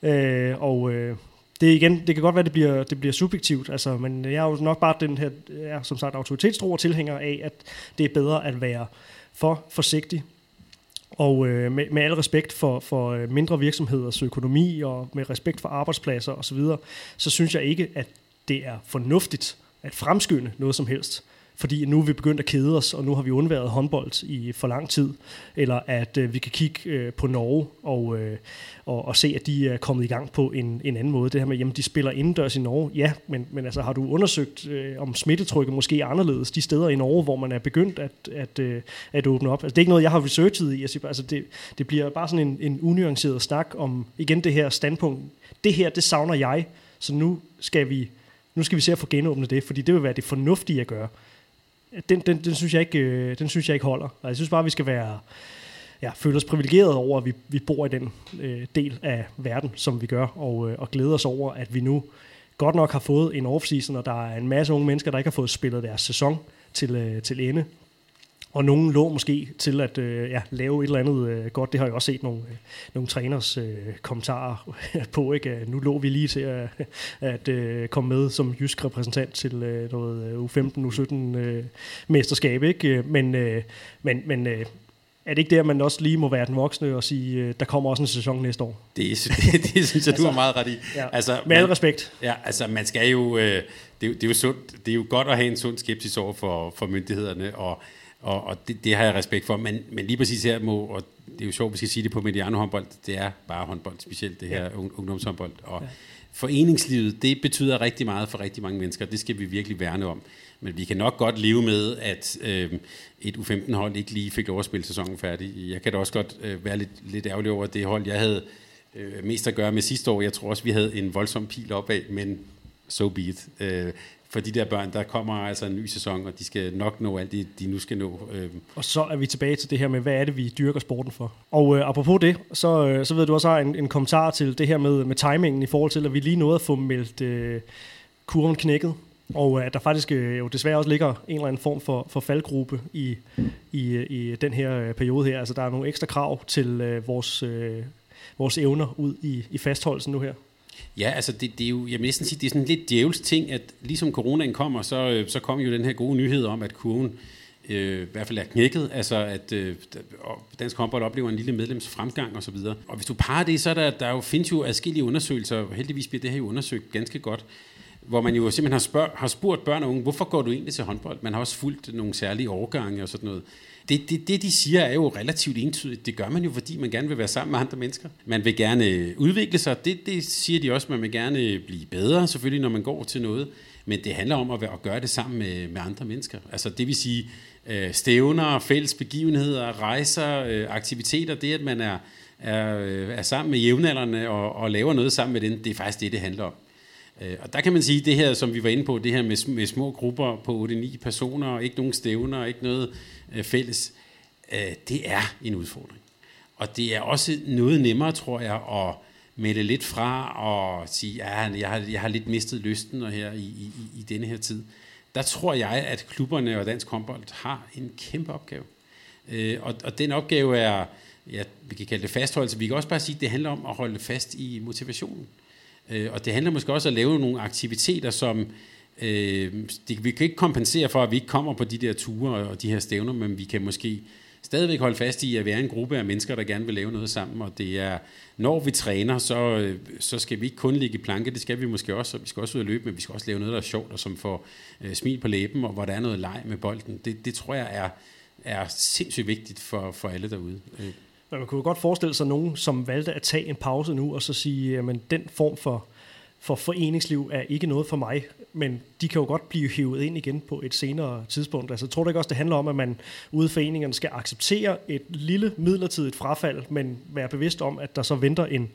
Øh, og øh, det igen, det kan godt være, det bliver, det bliver subjektivt, altså, men jeg er jo nok bare den her, er, som sagt, autoritetstro og tilhænger af, at det er bedre at være for forsigtig og øh, med, med al respekt for, for øh, mindre virksomheders økonomi og med respekt for arbejdspladser osv., så, så synes jeg ikke, at det er fornuftigt at fremskynde noget som helst fordi nu er vi begyndt at kede os, og nu har vi undværet håndbold i for lang tid, eller at øh, vi kan kigge øh, på Norge og, øh, og, og se, at de er kommet i gang på en, en anden måde. Det her med, jamen de spiller indendørs i Norge, ja, men, men altså har du undersøgt, øh, om smittetrykket måske er anderledes de steder i Norge, hvor man er begyndt at, at, øh, at åbne op? Altså det er ikke noget, jeg har researchet i. jeg siger, altså det, det bliver bare sådan en, en unuanceret snak om, igen det her standpunkt. Det her, det savner jeg, så nu skal vi nu skal vi se at få genåbnet det, fordi det vil være det fornuftige at gøre den, den, den, synes jeg ikke, øh, den synes jeg ikke holder. Og jeg synes bare, at vi skal være, ja, føle os privilegeret over, at vi, vi bor i den øh, del af verden, som vi gør, og, øh, og glæde os over, at vi nu godt nok har fået en off-season, og der er en masse unge mennesker, der ikke har fået spillet deres sæson til, øh, til ende. Og nogen lå måske til at øh, ja, lave et eller andet øh, godt. Det har jeg også set nogle, øh, nogle træners øh, kommentarer på. Ikke? Nu lå vi lige til at, at øh, komme med som jysk repræsentant til øh, noget øh, U15, U17 øh, mesterskab. Ikke? Men, øh, men, men øh, er det ikke der, man også lige må være den voksne og sige, øh, der kommer også en sæson næste år? Det, det, det synes jeg, altså, du har meget ret i. Ja, altså, med al respekt. Ja, altså man skal jo, øh, det, det, er jo sundt, det er jo godt at have en sund skepsis over for, for myndighederne, og og, og det, det har jeg respekt for, men, men lige præcis her må, og det er jo sjovt, vi skal sige det på Mediano håndbold, det er bare håndbold, specielt det her ja. ungdomshåndbold. Og ja. foreningslivet, det betyder rigtig meget for rigtig mange mennesker, det skal vi virkelig værne om. Men vi kan nok godt leve med, at øh, et U15-hold ikke lige fik lov at spille sæsonen færdig. Jeg kan da også godt øh, være lidt, lidt ærgerlig over det hold, jeg havde øh, mest at gøre med sidste år. Jeg tror også, vi havde en voldsom pil opad, men so be it. Øh, for de der børn, der kommer altså en ny sæson, og de skal nok nå alt det, de nu skal nå. Øh. Og så er vi tilbage til det her med, hvad er det, vi dyrker sporten for? Og øh, apropos det, så, øh, så ved du også har en, en kommentar til det her med, med timingen i forhold til, at vi lige nåede at få meldt øh, kurven knækket. Og øh, at der faktisk øh, jo desværre også ligger en eller anden form for, for faldgruppe i, i, i den her øh, periode her. Altså der er nogle ekstra krav til øh, vores, øh, vores evner ud i, i fastholdelsen nu her. Ja, altså det, det er jo, jeg vil næsten sige, det er sådan lidt djævels ting, at ligesom coronaen kommer, så, øh, så kom jo den her gode nyhed om, at kurven øh, i hvert fald er knækket, altså at øh, dansk håndbold oplever en lille medlemsfremgang osv. Og, og hvis du parer det, så er der, der jo, findes jo adskillige undersøgelser, heldigvis bliver det her jo undersøgt ganske godt, hvor man jo simpelthen har, spørg, har spurgt børn og unge, hvorfor går du egentlig til håndbold? Man har også fulgt nogle særlige årgange og sådan noget det, det, det, de siger, er jo relativt entydigt. Det gør man jo, fordi man gerne vil være sammen med andre mennesker. Man vil gerne øh, udvikle sig. Det, det siger de også, man vil gerne øh, blive bedre, selvfølgelig, når man går til noget. Men det handler om at, være, at gøre det sammen med, med andre mennesker. Altså det vil sige øh, stævner, fælles begivenheder, rejser, øh, aktiviteter. Det, at man er, er, øh, er sammen med jævnaldrende og, og laver noget sammen med dem, det er faktisk det, det handler om. Og der kan man sige, det her, som vi var inde på, det her med, med små grupper på 8-9 personer, ikke nogen stævner, ikke noget Øh, fælles, øh, det er en udfordring. Og det er også noget nemmere, tror jeg, at melde lidt fra og sige, ja, jeg har, jeg har lidt mistet lysten og her i, i, i denne her tid. Der tror jeg, at klubberne og dansk håndbold har en kæmpe opgave. Øh, og, og den opgave er, ja, vi kan kalde det fastholdelse, vi kan også bare sige, at det handler om at holde fast i motivationen. Øh, og det handler måske også om at lave nogle aktiviteter, som øh, det, vi kan ikke kompensere for, at vi ikke kommer på de der ture og de her stævner, men vi kan måske stadigvæk holde fast i at være en gruppe af mennesker, der gerne vil lave noget sammen, og det er, når vi træner, så, øh, så skal vi ikke kun ligge i planke, det skal vi måske også, og vi skal også ud og løbe, men vi skal også lave noget, der er sjovt, og som får øh, smil på læben, og hvor der er noget leg med bolden. Det, det tror jeg er er sindssygt vigtigt for, for alle derude. Øh. Men man kunne godt forestille sig nogen, som valgte at tage en pause nu, og så sige, at den form for, for foreningsliv er ikke noget for mig, men de kan jo godt blive hivet ind igen på et senere tidspunkt. Altså, jeg tror ikke også, det handler om, at man ude i foreningerne skal acceptere et lille midlertidigt frafald, men være bevidst om, at der så venter en,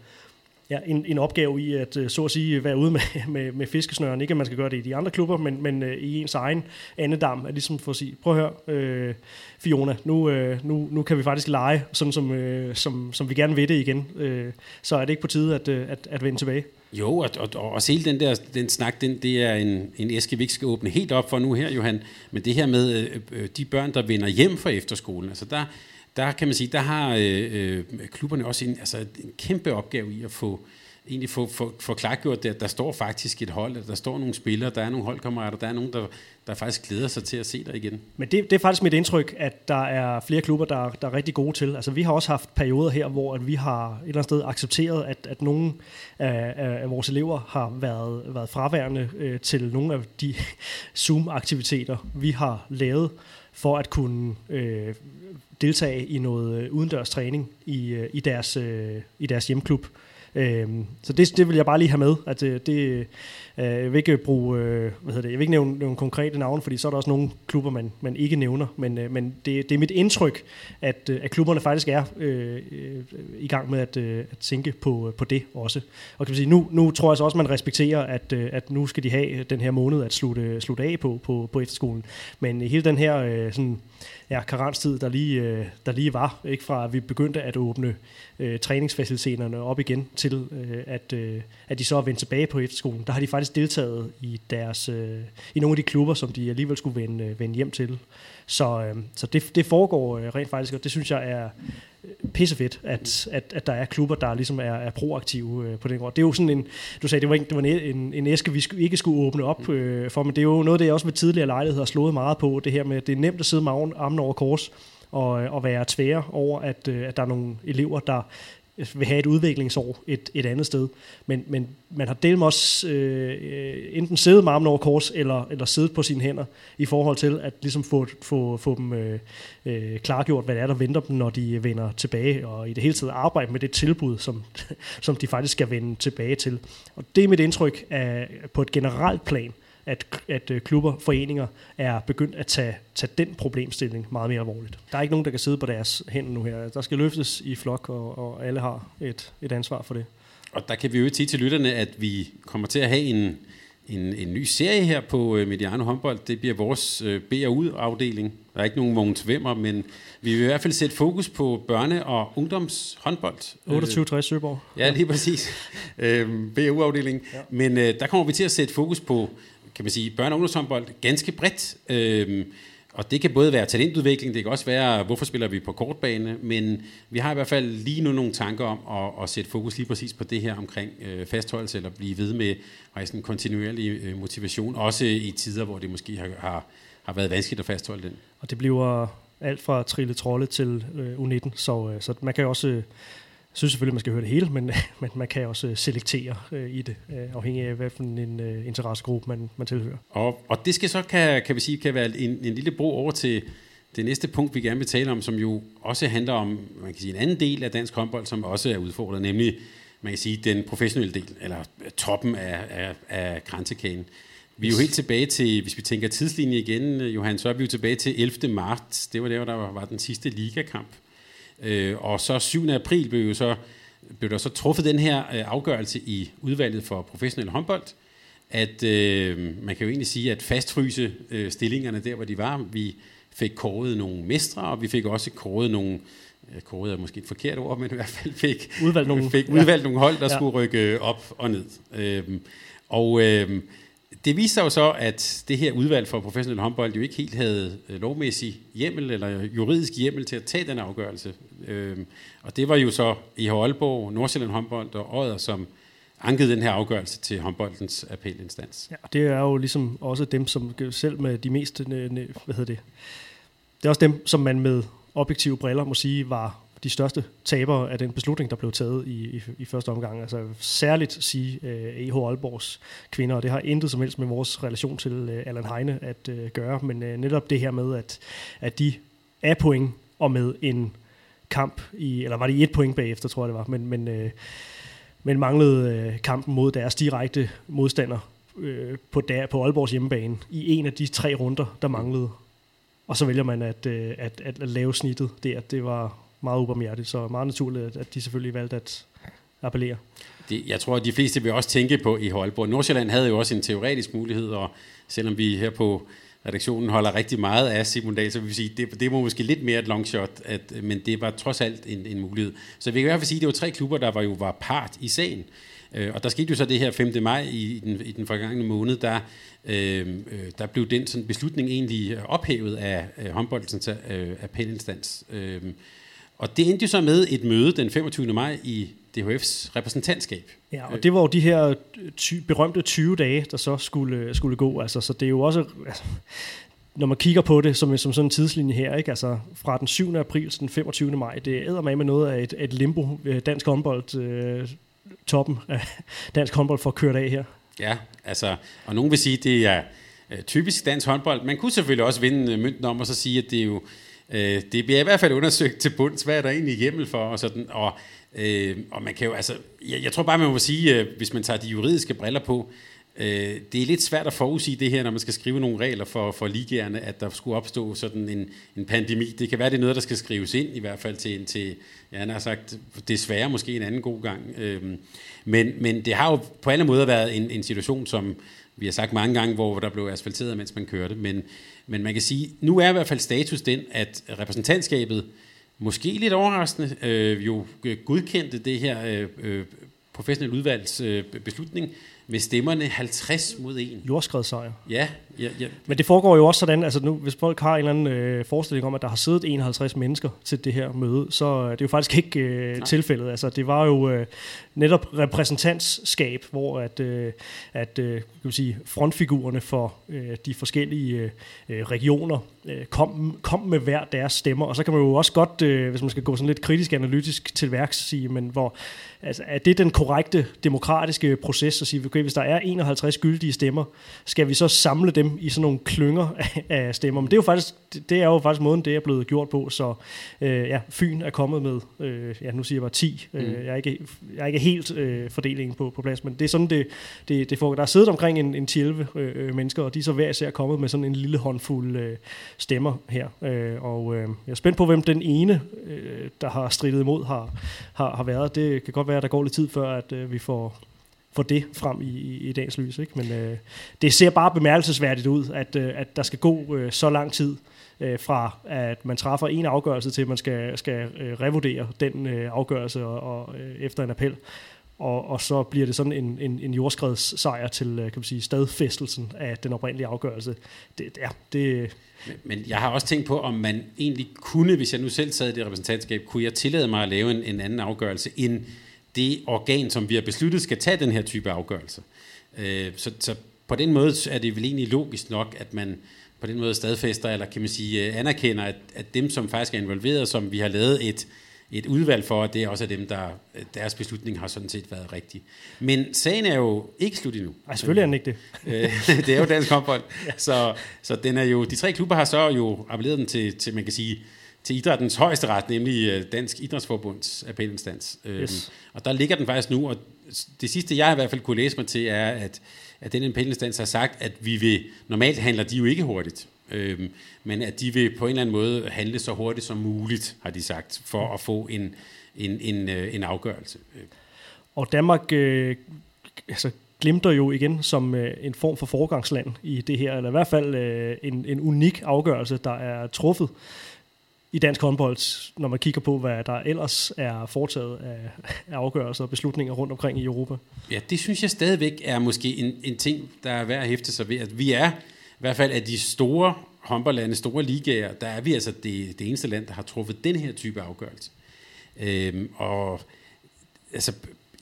ja, en, en opgave i at øh, så at sige være ude med, med, med fiskesnøren. Ikke at man skal gøre det i de andre klubber, men, men øh, i ens egen andedam, at ligesom for at sige, prøv at høre, øh, Fiona, nu, øh, nu, nu kan vi faktisk lege, sådan som, øh, som, som vi gerne vil det igen. Øh, så er det ikke på tide at, øh, at, at vende tilbage. Jo, og, og, og også hele den der den snak, den, det er en, en æske, vi ikke skal åbne helt op for nu her, Johan. Men det her med øh, øh de børn, der vender hjem fra efterskolen, altså der, der kan man sige, der har øh, øh, klubberne også en, altså en kæmpe opgave i at få egentlig få, få, få klargjort det, at der står faktisk et hold, at der står nogle spillere, der er nogle holdkammerater, der er nogen, der, der faktisk glæder sig til at se dig igen. Men det, det er faktisk mit indtryk, at der er flere klubber, der, der er rigtig gode til. Altså vi har også haft perioder her, hvor at vi har et eller andet sted accepteret, at, at nogle af, af vores elever har været, været fraværende øh, til nogle af de Zoom-aktiviteter, vi har lavet for at kunne øh, deltage i noget udendørs træning i, øh, i, deres, øh, i deres hjemklub. Øh, så det, det vil jeg bare lige have med, at øh, det, det Øh, jeg vil ikke øh, bruge, øh, hvad hedder det, jeg vil ikke nævne, nogle konkrete navne, fordi så er der også nogle klubber, man, man ikke nævner, men, men det, det er mit indtryk, at, at klubberne faktisk er øh, i gang med at, at tænke på, på det også. Og kan man sige, nu, nu tror jeg så også, man respekterer, at, at nu skal de have den her måned at slutte, slutte af på, på, på efterskolen. Men hele den her øh, sådan, ja, karanstid, der lige, øh, der lige var, ikke fra at vi begyndte at åbne øh, træningsfaciliteterne op igen til, øh, at, øh, at de så er vendt tilbage på efterskolen. Der har de faktisk deltaget i, deres, øh, i nogle af de klubber, som de alligevel skulle vende, øh, vende hjem til. Så, øh, så det, det foregår øh, rent faktisk, og det synes jeg er pissefedt, at, at, at der er klubber, der ligesom er, er proaktive øh, på den grund. Det er jo sådan en, du sagde, det var, ikke, det var en, en, en æske, vi ikke skulle åbne op øh, for, men det er jo noget, det jeg også ved tidligere lejligheder har slået meget på, det her med, det er nemt at sidde med armen over kors, og, og være tvære over, at, øh, at der er nogle elever, der vil have et udviklingsår et, et andet sted. Men, men man har delt også øh, enten siddet med armen over kors, eller, eller siddet på sine hænder, i forhold til at ligesom få, få, få dem øh, øh, klargjort, hvad det er, der venter dem, når de vender tilbage, og i det hele taget arbejde med det tilbud, som, som de faktisk skal vende tilbage til. Og det er mit indtryk af, på et generelt plan, at, at øh, klubber, foreninger er begyndt at tage, tage den problemstilling meget mere alvorligt. Der er ikke nogen, der kan sidde på deres hænder nu her. Der skal løftes i flok, og, og alle har et, et ansvar for det. Og der kan vi jo sige til lytterne, at vi kommer til at have en, en, en ny serie her på øh, Mediano Håndbold. Det bliver vores øh, BRU-afdeling. Der er ikke nogen Mogens Vemmer, men vi vil i hvert fald sætte fokus på børne- og ungdomshåndbold. 28-60 Søborg. Ja, lige præcis. øh, BRU-afdeling. Ja. Men øh, der kommer vi til at sætte fokus på kan man sige, børne- og ungdomshåndbold ganske bredt. Øh, og det kan både være talentudvikling, det kan også være, hvorfor spiller vi på kortbane, men vi har i hvert fald lige nu nogle tanker om at, at sætte fokus lige præcis på det her omkring øh, fastholdelse, eller blive ved med at sådan en kontinuerlig øh, motivation, også i tider, hvor det måske har, har, har været vanskeligt at fastholde den. Og det bliver alt fra trille trolle til øh, U19, så, øh, så man kan også øh, jeg synes selvfølgelig, man skal høre det hele, men, men man kan også selektere øh, i det, øh, afhængig af, for en øh, interessegruppe man, man tilhører. Og, og det skal så, kan, kan vi sige, kan være en, en lille bro over til det næste punkt, vi gerne vil tale om, som jo også handler om, man kan sige, en anden del af dansk håndbold, som også er udfordret, nemlig, man kan sige, den professionelle del, eller toppen af, af, af kransekæden. Vi er jo helt tilbage til, hvis vi tænker tidslinje igen, Johan, så er vi jo tilbage til 11. marts. Det var der, der var den sidste ligakamp. Øh, og så 7. april blev, jo så, blev der så truffet den her øh, afgørelse i udvalget for professionel håndbold, at øh, man kan jo egentlig sige, at fastfryse øh, stillingerne der, hvor de var. Vi fik kåret nogle mestre, og vi fik også kåret nogle kåret er måske et forkert ord, men i hvert fald fik udvalgt nogle, fik udvalgt ja. nogle hold, der ja. skulle rykke op og ned. Øh, og øh, det viste sig jo så, at det her udvalg for professionel håndbold jo ikke helt havde øh, lovmæssig hjemmel eller juridisk hjemmel til at tage den afgørelse. Øhm, og det var jo så i Aalborg, Nordsjælland håndbold og Odder, som ankede den her afgørelse til håndboldens appelinstans. Ja, det er jo ligesom også dem, som selv med de mest, øh, hvad hedder det, det er også dem, som man med objektive briller må sige var de største tabere af den beslutning, der blev taget i, i, i første omgang. Altså særligt sige uh, øh, EH Aalborgs kvinder, og det har intet som helst med vores relation til uh, Allan Heine at uh, gøre, men uh, netop det her med, at, at de er point og med en kamp i, eller var det et point bagefter, tror jeg det var, men, men, øh, men manglede øh, kampen mod deres direkte modstander øh, på, der, på Aalborgs hjemmebane i en af de tre runder, der manglede. Og så vælger man at, øh, at, at, at lave snittet der. Det var meget ubarmhjertigt, så meget naturligt, at de selvfølgelig valgte at appellere. Det, jeg tror, at de fleste vil også tænke på i Holborg. Nordsjælland havde jo også en teoretisk mulighed, og selvom vi her på redaktionen holder rigtig meget af Simon Dahl, så vil vi sige, det, det var måske lidt mere et long shot, at, men det var trods alt en, en mulighed. Så vi kan i hvert fald sige, at det var tre klubber, der var jo var part i sagen. Øh, og der skete jo så det her 5. maj i den, i den forgangne måned, der, øh, øh, der blev den sådan beslutning egentlig ophævet af øh, håndboldens øh, appelinstans. Øh, og det endte jo så med et møde den 25. maj i DHF's repræsentantskab. Ja, og det var jo de her ty- berømte 20 dage, der så skulle, skulle gå. Altså, så det er jo også... Altså, når man kigger på det som, som sådan en tidslinje her, ikke? Altså, fra den 7. april til den 25. maj, det æder med med noget af et, et limbo, øh, dansk håndbold, øh, toppen af dansk håndbold for at køre af her. Ja, altså, og nogen vil sige, at det er øh, typisk dansk håndbold. Man kunne selvfølgelig også vinde mønten om og så sige, at det er jo øh, det bliver i hvert fald undersøgt til bunds, hvad er der egentlig hjemmel for, og sådan, og, øh, og man kan jo, altså, jeg, jeg tror bare, man må sige, øh, hvis man tager de juridiske briller på, øh, det er lidt svært at forudsige det her, når man skal skrive nogle regler for, for ligaerne, at der skulle opstå sådan en, en pandemi. Det kan være, det er noget, der skal skrives ind, i hvert fald til, til ja, han har sagt, desværre måske en anden god gang. Øh, men, men det har jo på alle måder været en, en situation, som vi har sagt mange gange, hvor der blev asfalteret, mens man kørte, men, men man kan sige, nu er i hvert fald status den, at repræsentantskabet, måske lidt overraskende, øh, jo godkendte det her øh, øh professionelle udvalgs øh, beslutning, med stemmerne 50 mod 1. Jordskredssejr. Ja, ja, ja. Men det foregår jo også sådan, altså nu, hvis folk har en eller anden øh, forestilling om, at der har siddet 51 mennesker til det her møde, så øh, det er jo faktisk ikke øh, tilfældet. Altså det var jo øh, netop repræsentantskab, hvor at, øh, at øh, kan vi sige, frontfigurerne for øh, de forskellige øh, regioner øh, kom, kom med hver deres stemmer, og så kan man jo også godt, øh, hvis man skal gå sådan lidt kritisk analytisk til værks, sige, men hvor altså, er det den korrekte demokratiske proces at sige, okay, hvis der er 51 gyldige stemmer, skal vi så samle dem i sådan nogle klynger af, af stemmer? Men det er jo faktisk, det er jo faktisk måden, det er blevet gjort på, så øh, ja, Fyn er kommet med, øh, ja, nu siger jeg bare 10, øh, mm. jeg, er ikke, jeg er ikke helt øh, fordelingen på, på plads, men det er sådan, det, det, det foregår. Der er siddet omkring en, en 11 øh, øh, mennesker, og de er så hver især kommet med sådan en lille håndfuld øh, stemmer her, øh, og øh, jeg er spændt på, hvem den ene, øh, der har stridet imod, har, har, har været. Det kan godt være, at der går lidt tid før, at øh, vi får, få det frem i, i, i dagens lys. Ikke? Men øh, det ser bare bemærkelsesværdigt ud, at, øh, at der skal gå øh, så lang tid øh, fra, at man træffer en afgørelse til, at man skal, skal øh, revurdere den øh, afgørelse og, og øh, efter en appel. Og, og så bliver det sådan en, en, en jordskredssejr til øh, kan man sige, stadfæstelsen af den oprindelige afgørelse. Det, ja, det, men, men jeg har også tænkt på, om man egentlig kunne, hvis jeg nu selv sad i det repræsentantskab, kunne jeg tillade mig at lave en, en anden afgørelse, end det organ, som vi har besluttet, skal tage den her type afgørelse. Øh, så, så på den måde er det vel egentlig logisk nok, at man på den måde stadfæster, eller kan man sige, øh, anerkender, at, at dem, som faktisk er involveret, som vi har lavet et, et udvalg for, det er også dem, der deres beslutning har sådan set været rigtig. Men sagen er jo ikke slut endnu. Nej, selvfølgelig er den ikke det. Øh, det er jo dansk håndbold. ja. så, så den er jo, de tre klubber har så jo appelleret den til, til man kan sige, til idrættens højeste ret, nemlig øh, Dansk Idrætsforbunds appelinstans. Øhm, yes. Og der ligger den faktisk nu, og det sidste, jeg i hvert fald kunne læse mig til, er, at, at den appelinstans har sagt, at vi vil, normalt handler de jo ikke hurtigt, øh, men at de vil på en eller anden måde handle så hurtigt som muligt, har de sagt, for at få en, en, en, øh, en afgørelse. Og Danmark øh, altså, glimter jo igen som øh, en form for forgangsland i det her, eller i hvert fald øh, en, en unik afgørelse, der er truffet i dansk håndbold, når man kigger på, hvad der ellers er foretaget af, af afgørelser og beslutninger rundt omkring i Europa. Ja, det synes jeg stadigvæk er måske en, en ting, der er værd at hæfte sig ved, at vi er i hvert fald af de store håndboldlande, store ligaer, der er vi altså det, det eneste land, der har truffet den her type afgørelse. Øhm, og altså,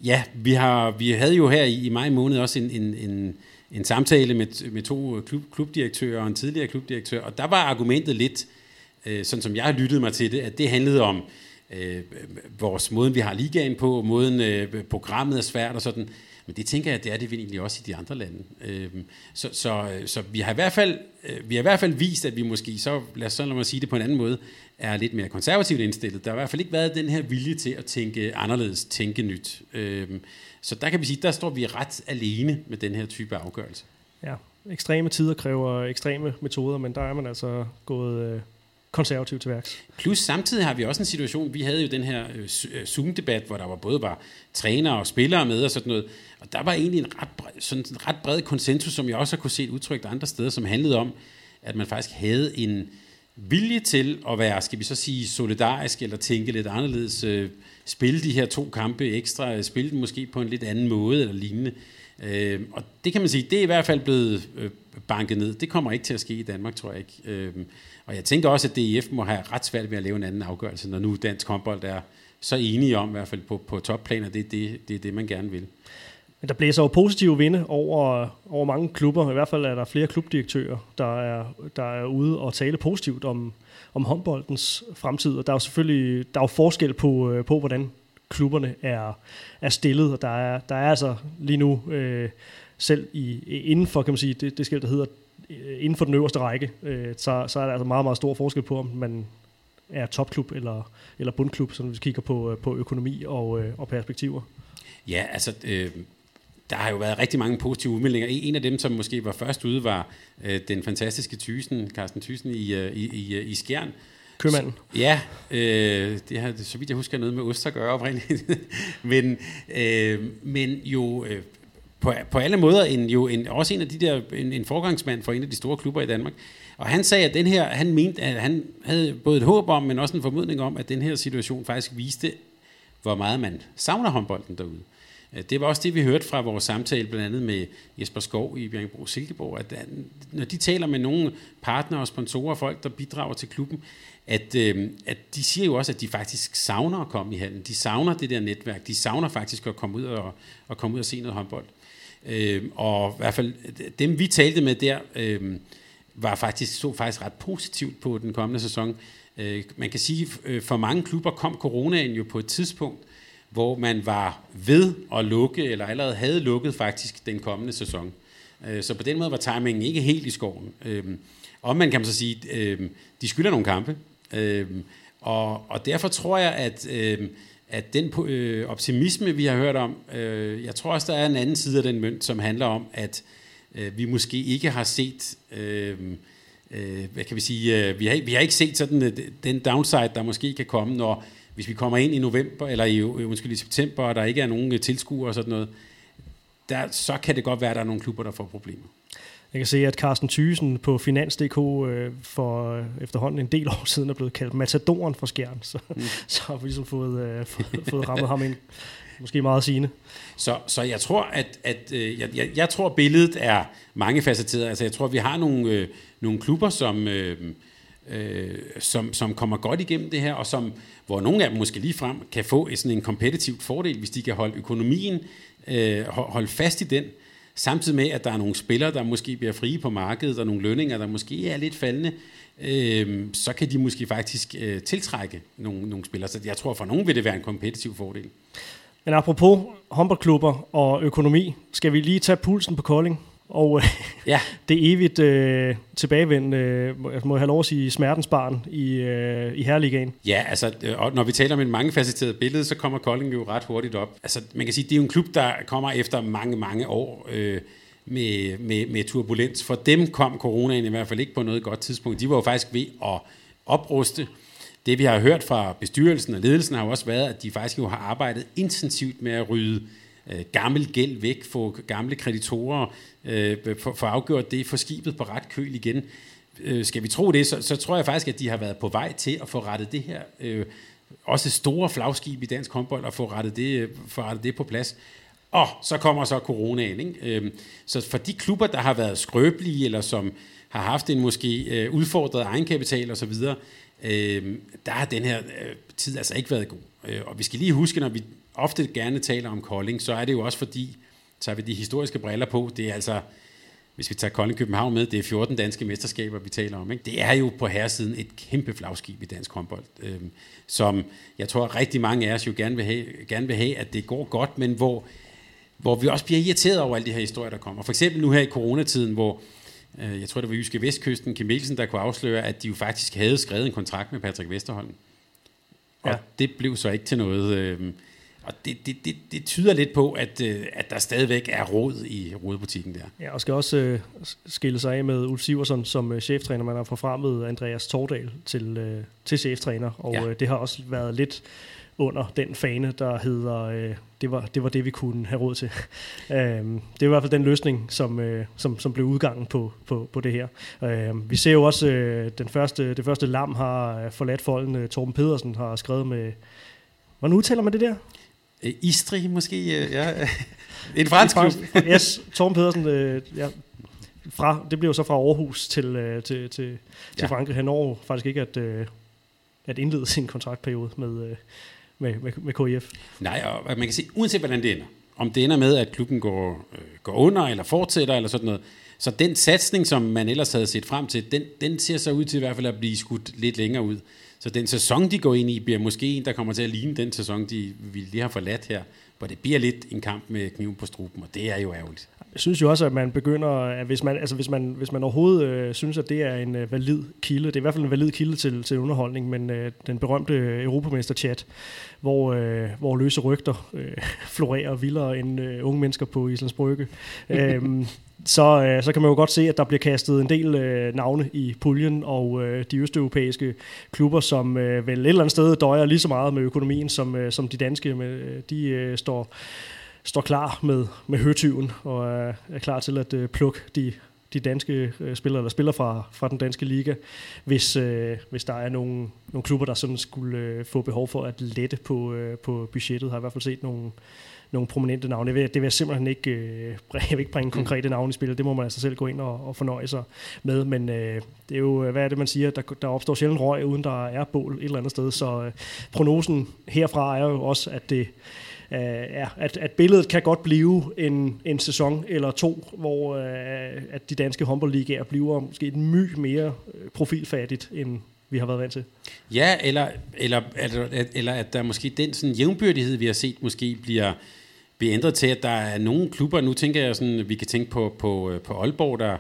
ja, vi, har, vi havde jo her i, i maj måned også en, en, en, en samtale med, med to klub, klubdirektører og en tidligere klubdirektør, og der var argumentet lidt, øh, øh, sådan som jeg har lyttet mig til det, at det handlede om øh, vores måden, vi har ligaen på, måden øh, programmet er svært og sådan. Men det tænker jeg, det er det egentlig også i de andre lande. Øh, så, så, øh, så vi har i hvert fald øh, vi har i hvert fald vist, at vi måske så, lad os så lad mig sige det på en anden måde, er lidt mere konservativt indstillet. Der har i hvert fald ikke været den her vilje til at tænke anderledes, tænke nyt. Øh, så der kan vi sige, der står vi ret alene med den her type afgørelse. Ja, ekstreme tider kræver ekstreme metoder, men der er man altså gået øh, konservativt til værks. Plus samtidig har vi også en situation, vi havde jo den her øh, øh, Zoom-debat, hvor der var både var trænere og spillere med og sådan noget, og der var egentlig en ret bred, sådan en ret bred konsensus, som jeg også har kunne se udtrykt andre steder, som handlede om, at man faktisk havde en vilje til at være, skal vi så sige, solidarisk eller tænke lidt anderledes, øh, spille de her to kampe ekstra, spille dem måske på en lidt anden måde eller lignende. Øh, og det kan man sige, det er i hvert fald blevet øh, banket ned. Det kommer ikke til at ske i Danmark, tror jeg ikke. Øh, og jeg tænker også, at DIF må have ret svært ved at lave en anden afgørelse, når nu dansk håndbold er så enige om, i hvert fald på, på topplan, at det er det, det, er det, man gerne vil. Men der blæser jo positive vinde over, over mange klubber. I hvert fald er der flere klubdirektører, der er, der er ude og tale positivt om, om håndboldens fremtid. Og der er jo selvfølgelig der er jo forskel på, øh, på hvordan klubberne er, er stillet. Og der er, der er altså lige nu øh, selv i, inden for, kan man sige, det, det skal, der hedder Øh, inden for den øverste række, øh, så, så er der altså meget, meget stor forskel på, om man er topklub eller, eller bundklub, så vi kigger på, øh, på økonomi og, øh, og perspektiver. Ja, altså, øh, der har jo været rigtig mange positive udmeldinger. En af dem, som måske var først ude, var øh, den fantastiske Thysen, Carsten Thysen i, øh, i, i, i Skjern. Købmanden. Ja, øh, det har, så vidt jeg husker, noget med ost at gøre oprindeligt. men, øh, men jo øh, på, på alle måder en, jo en, også en af de der, en, en forgangsmand for en af de store klubber i Danmark. Og han sagde, at den her, han mente, at han havde både et håb om, men også en formodning om, at den her situation faktisk viste, hvor meget man savner håndbolden derude. Øh, det var også det, vi hørte fra vores samtale, blandt andet med Jesper Skov i Bjergbro Silkeborg, at når de taler med nogle partnere og sponsorer, folk, der bidrager til klubben, at, øh, at de siger jo også, at de faktisk savner at komme i handen. De savner det der netværk. De savner faktisk at komme ud og, og komme ud og se noget håndbold. Øh, og i hvert fald dem, vi talte med der, øh, var faktisk, så faktisk ret positivt på den kommende sæson. Øh, man kan sige, øh, for mange klubber kom coronaen jo på et tidspunkt, hvor man var ved at lukke, eller allerede havde lukket faktisk den kommende sæson. Øh, så på den måde var timingen ikke helt i skoven. Øh, og man kan så sige, øh, de skylder nogle kampe. Øh, og, og derfor tror jeg, at øh, at den øh, optimisme, vi har hørt om, øh, jeg tror også, der er en anden side af den mønt, som handler om, at øh, vi måske ikke har set, øh, øh, hvad kan vi sige, øh, vi, har, vi har ikke set sådan øh, den downside, der måske kan komme, når hvis vi kommer ind i november, eller i, øh, undskyld, i september, og der ikke er nogen øh, tilskuere og sådan noget, der, så kan det godt være, at der er nogle klubber, der får problemer. Jeg kan se, at Carsten Thysen på Finans.dk øh, for øh, efterhånden en del år siden er blevet kaldt matadoren for skærn, så, mm. så har vi ligesom fået, øh, fået, fået rammet ham ind. Måske meget sigende. Så, så jeg tror, at, at øh, jeg, jeg, jeg tror, billedet er mange facetteret. Altså, jeg tror, vi har nogle, øh, nogle klubber, som, øh, øh, som, som kommer godt igennem det her, og som, hvor nogle af dem måske lige frem kan få sådan en kompetitiv fordel, hvis de kan holde økonomien, øh, holde fast i den, Samtidig med, at der er nogle spillere, der måske bliver frie på markedet, og nogle lønninger, der måske er lidt faldende, øh, så kan de måske faktisk øh, tiltrække nogle, nogle spillere. Så jeg tror, for nogen vil det være en kompetitiv fordel. Men apropos håndboldklubber og økonomi, skal vi lige tage pulsen på Kolding? Og ja. det evigt øh, tilbagevendende, øh, må jeg have lov at sige, smertens barn i, øh, i Herligaen. Ja, altså, øh, og når vi taler om en mangefacetteret billede, så kommer Kolding jo ret hurtigt op. Altså, man kan sige, det er jo en klub, der kommer efter mange, mange år øh, med, med, med turbulens. For dem kom coronaen i hvert fald ikke på noget godt tidspunkt. De var jo faktisk ved at opruste. Det vi har hørt fra bestyrelsen og ledelsen har jo også været, at de faktisk jo har arbejdet intensivt med at rydde øh, gammel gæld væk, få gamle kreditorer, øh, for, afgjort det, for skibet på ret køl igen. Øh, skal vi tro det, så, så tror jeg faktisk, at de har været på vej til at få rettet det her, øh, også store flagskib i dansk håndbold, og få rettet det, øh, få rettet det på plads. Og så kommer så coronaen. Ikke? Øh, så for de klubber, der har været skrøbelige, eller som har haft en måske øh, udfordret egenkapital osv., øh, der har den her øh, tid altså ikke været god. Øh, og vi skal lige huske, når vi ofte gerne taler om Kolding, så er det jo også fordi, tager vi de historiske briller på, det er altså, hvis vi tager Kolding København med, det er 14 danske mesterskaber, vi taler om. Ikke? Det er jo på herresiden et kæmpe flagskib i dansk håndbold, øh, som jeg tror rigtig mange af os jo gerne vil, have, gerne vil have, at det går godt, men hvor hvor vi også bliver irriteret over alle de her historier, der kommer. For eksempel nu her i coronatiden, hvor øh, jeg tror, det var Jyske Vestkysten, Kim Mikkelsen, der kunne afsløre, at de jo faktisk havde skrevet en kontrakt med Patrick Vesterholm. Og ja. det blev så ikke til noget. Øh, og det, det, det, det tyder lidt på, at, øh, at der stadigvæk er råd i rådbutikken der. Ja, og skal også øh, skille sig af med Ulf Siversen som øh, cheftræner. Man har forfremmet Andreas Tordal til, øh, til cheftræner, og ja. øh, det har også været lidt under den fane, der hedder, øh, det, var, det var det, vi kunne have råd til. øh, det er i hvert fald den løsning, som, øh, som, som blev udgangen på, på, på det her. Øh, vi ser jo også, øh, den første, det første lam har forladt folden. Øh, Torben Pedersen har skrevet med, hvordan udtaler man det der? Øh, Istri måske, øh, ja. En fransk klub. yes, Torben Pedersen, øh, ja, fra, det blev så fra Aarhus til, øh, til, til, ja. til Frankrig. Han når faktisk ikke at, øh, at indlede sin kontraktperiode med, øh, med, med, med KIF. Nej, og man kan sige, uanset hvordan det ender, om det ender med, at klubben går, øh, går under, eller fortsætter, eller sådan noget, så den satsning, som man ellers havde set frem til, den, den ser så ud til i hvert fald at blive skudt lidt længere ud. Så den sæson, de går ind i, bliver måske en, der kommer til at ligne den sæson, de, vi lige har forladt her, hvor det bliver lidt en kamp med kniven på struben, og det er jo ærgerligt. Synes jo også, at man begynder, at hvis man, altså hvis man, hvis man overhovedet øh, synes, at det er en øh, valid kilde, det er i hvert fald en valid kilde til, til underholdning, men øh, den berømte Europamester-chat, hvor, øh, hvor løse rygter øh, florerer vildere end øh, unge mennesker på Islands Brygge, øh, så, øh, så kan man jo godt se, at der bliver kastet en del øh, navne i puljen, og øh, de østeuropæiske klubber, som øh, vel et eller andet sted døjer lige så meget med økonomien, som, øh, som de danske, med, de øh, står, står klar med, med høtyven, og øh, er klar til at øh, plukke de, de danske øh, spillere, eller spiller fra, fra den danske liga, hvis, øh, hvis der er nogle, nogle klubber, der sådan skulle øh, få behov for at lette på, øh, på budgettet. Har i hvert fald set nogle, nogle prominente navne. Det vil, det vil jeg simpelthen ikke, øh, jeg vil ikke bringe mm. konkrete navne i spillet. Det må man altså selv gå ind og, og fornøje sig med. Men øh, det er jo, hvad er det man siger, der, der opstår sjældent røg, uden der er bål et eller andet sted. Så øh, prognosen herfra er jo også, at det øh, ja, at, at billedet kan godt blive en, en sæson eller to, hvor øh, at de danske håndboldligaer bliver måske et my mere øh, profilfattigt, end vi har været vant til. Ja, eller, eller, eller, eller at der måske den sådan jævnbyrdighed, vi har set, måske bliver bliver ændret til, at der er nogle klubber, nu tænker jeg sådan, vi kan tænke på, på, øh, på Aalborg, der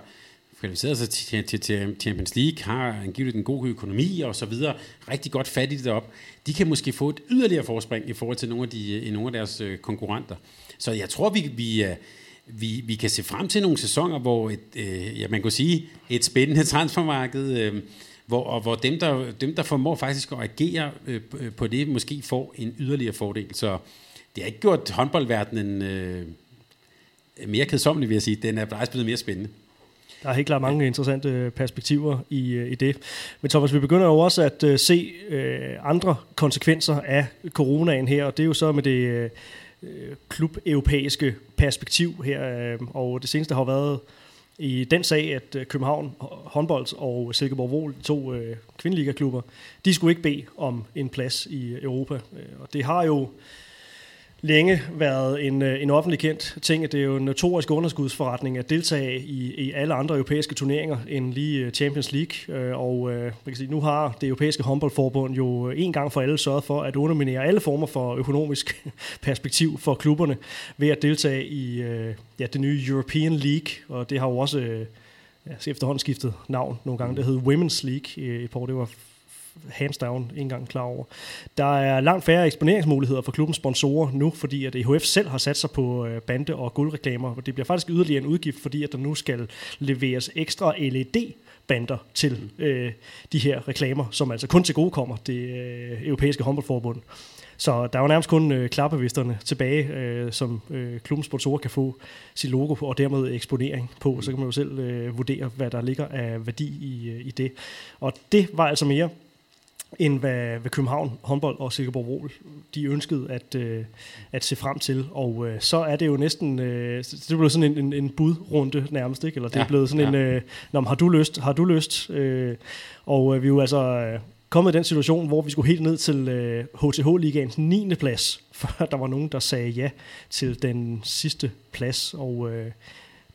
kvalificeret sig til, til, til Champions League, har angiveligt en god økonomi og så videre, rigtig godt fat i det op. De kan måske få et yderligere forspring i forhold til nogle af, de, øh, nogle af deres øh, konkurrenter. Så jeg tror, vi, vi, øh, vi, vi kan se frem til nogle sæsoner, hvor et, øh, ja, man kan sige, et spændende transfermarked, øh, hvor, og hvor dem der, dem, der formår faktisk at agere øh, på det, måske får en yderligere fordel. Så det har ikke gjort håndboldverdenen øh, mere kedsommelig, vil jeg sige. Den er faktisk blevet mere spændende. Der er helt klart mange interessante øh, perspektiver i, øh, i det. Men Thomas, vi begynder jo også at uh, se uh, andre konsekvenser af coronaen her, og det er jo så med det uh, klub-europæiske perspektiv her. Uh, og det seneste har været i den sag, at København håndbold og Silkeborg Vol, to uh, kvindeliga-klubber, de skulle ikke bede om en plads i Europa. Uh, og det har jo længe været en, øh, en offentlig kendt ting, at det er jo en notorisk underskudsforretning at deltage i, i alle andre europæiske turneringer end lige øh, Champions League. Øh, og man kan sige, nu har det europæiske håndboldforbund jo en gang for alle sørget for at underminere alle former for økonomisk perspektiv for klubberne ved at deltage i ja, det nye European League, og det har jo også ja, efterhånden skiftet navn nogle gange. Det hed Women's League i et par år. Det var hands down ikke engang klar over. Der er langt færre eksponeringsmuligheder for klubbens sponsorer nu, fordi at EHF selv har sat sig på øh, bande- og guldreklamer. Det bliver faktisk yderligere en udgift, fordi at der nu skal leveres ekstra LED bander til øh, de her reklamer, som altså kun til gode kommer det øh, europæiske håndboldforbund. Så der er jo nærmest kun øh, klappevisterne tilbage, øh, som øh, klubbens sponsorer kan få sit logo på, og dermed eksponering på. Så kan man jo selv øh, vurdere, hvad der ligger af værdi i, øh, i det. Og det var altså mere end hvad, hvad København håndbold og Silkeborg Vol, de ønskede at, øh, at se frem til. Og øh, så er det jo næsten, øh, det er blevet sådan en, en, en budrunde nærmest, ikke? Eller det ja, er blevet sådan ja. en, øh, Nå, har du lyst, har du lyst? Øh, og øh, vi er jo altså øh, kommet i den situation, hvor vi skulle helt ned til øh, HTH-ligaens 9. plads, før der var nogen, der sagde ja til den sidste plads. Og øh,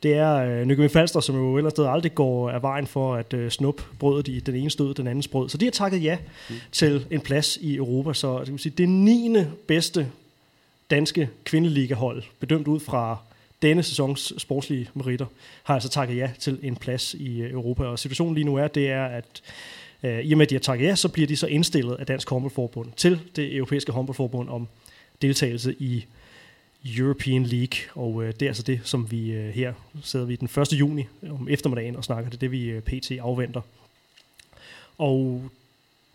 det er øh, Nykøbing Falster, som jo ellers aldrig går af vejen for at øh, snuppe brødet i den ene stød, den anden brød. Så de har takket ja mm. til en plads i Europa. Så det, vil sige, det 9. bedste danske kvindeligahold, bedømt ud fra denne sæsons sportslige meritter, har altså takket ja til en plads i øh, Europa. Og situationen lige nu er, det er, at øh, i og med, at de har takket ja, så bliver de så indstillet af Dansk Håndboldforbund til det europæiske håndboldforbund om deltagelse i European League, og øh, det er altså det, som vi øh, her sidder vi den 1. juni om eftermiddagen og snakker. Det er det, vi øh, pt. afventer. Og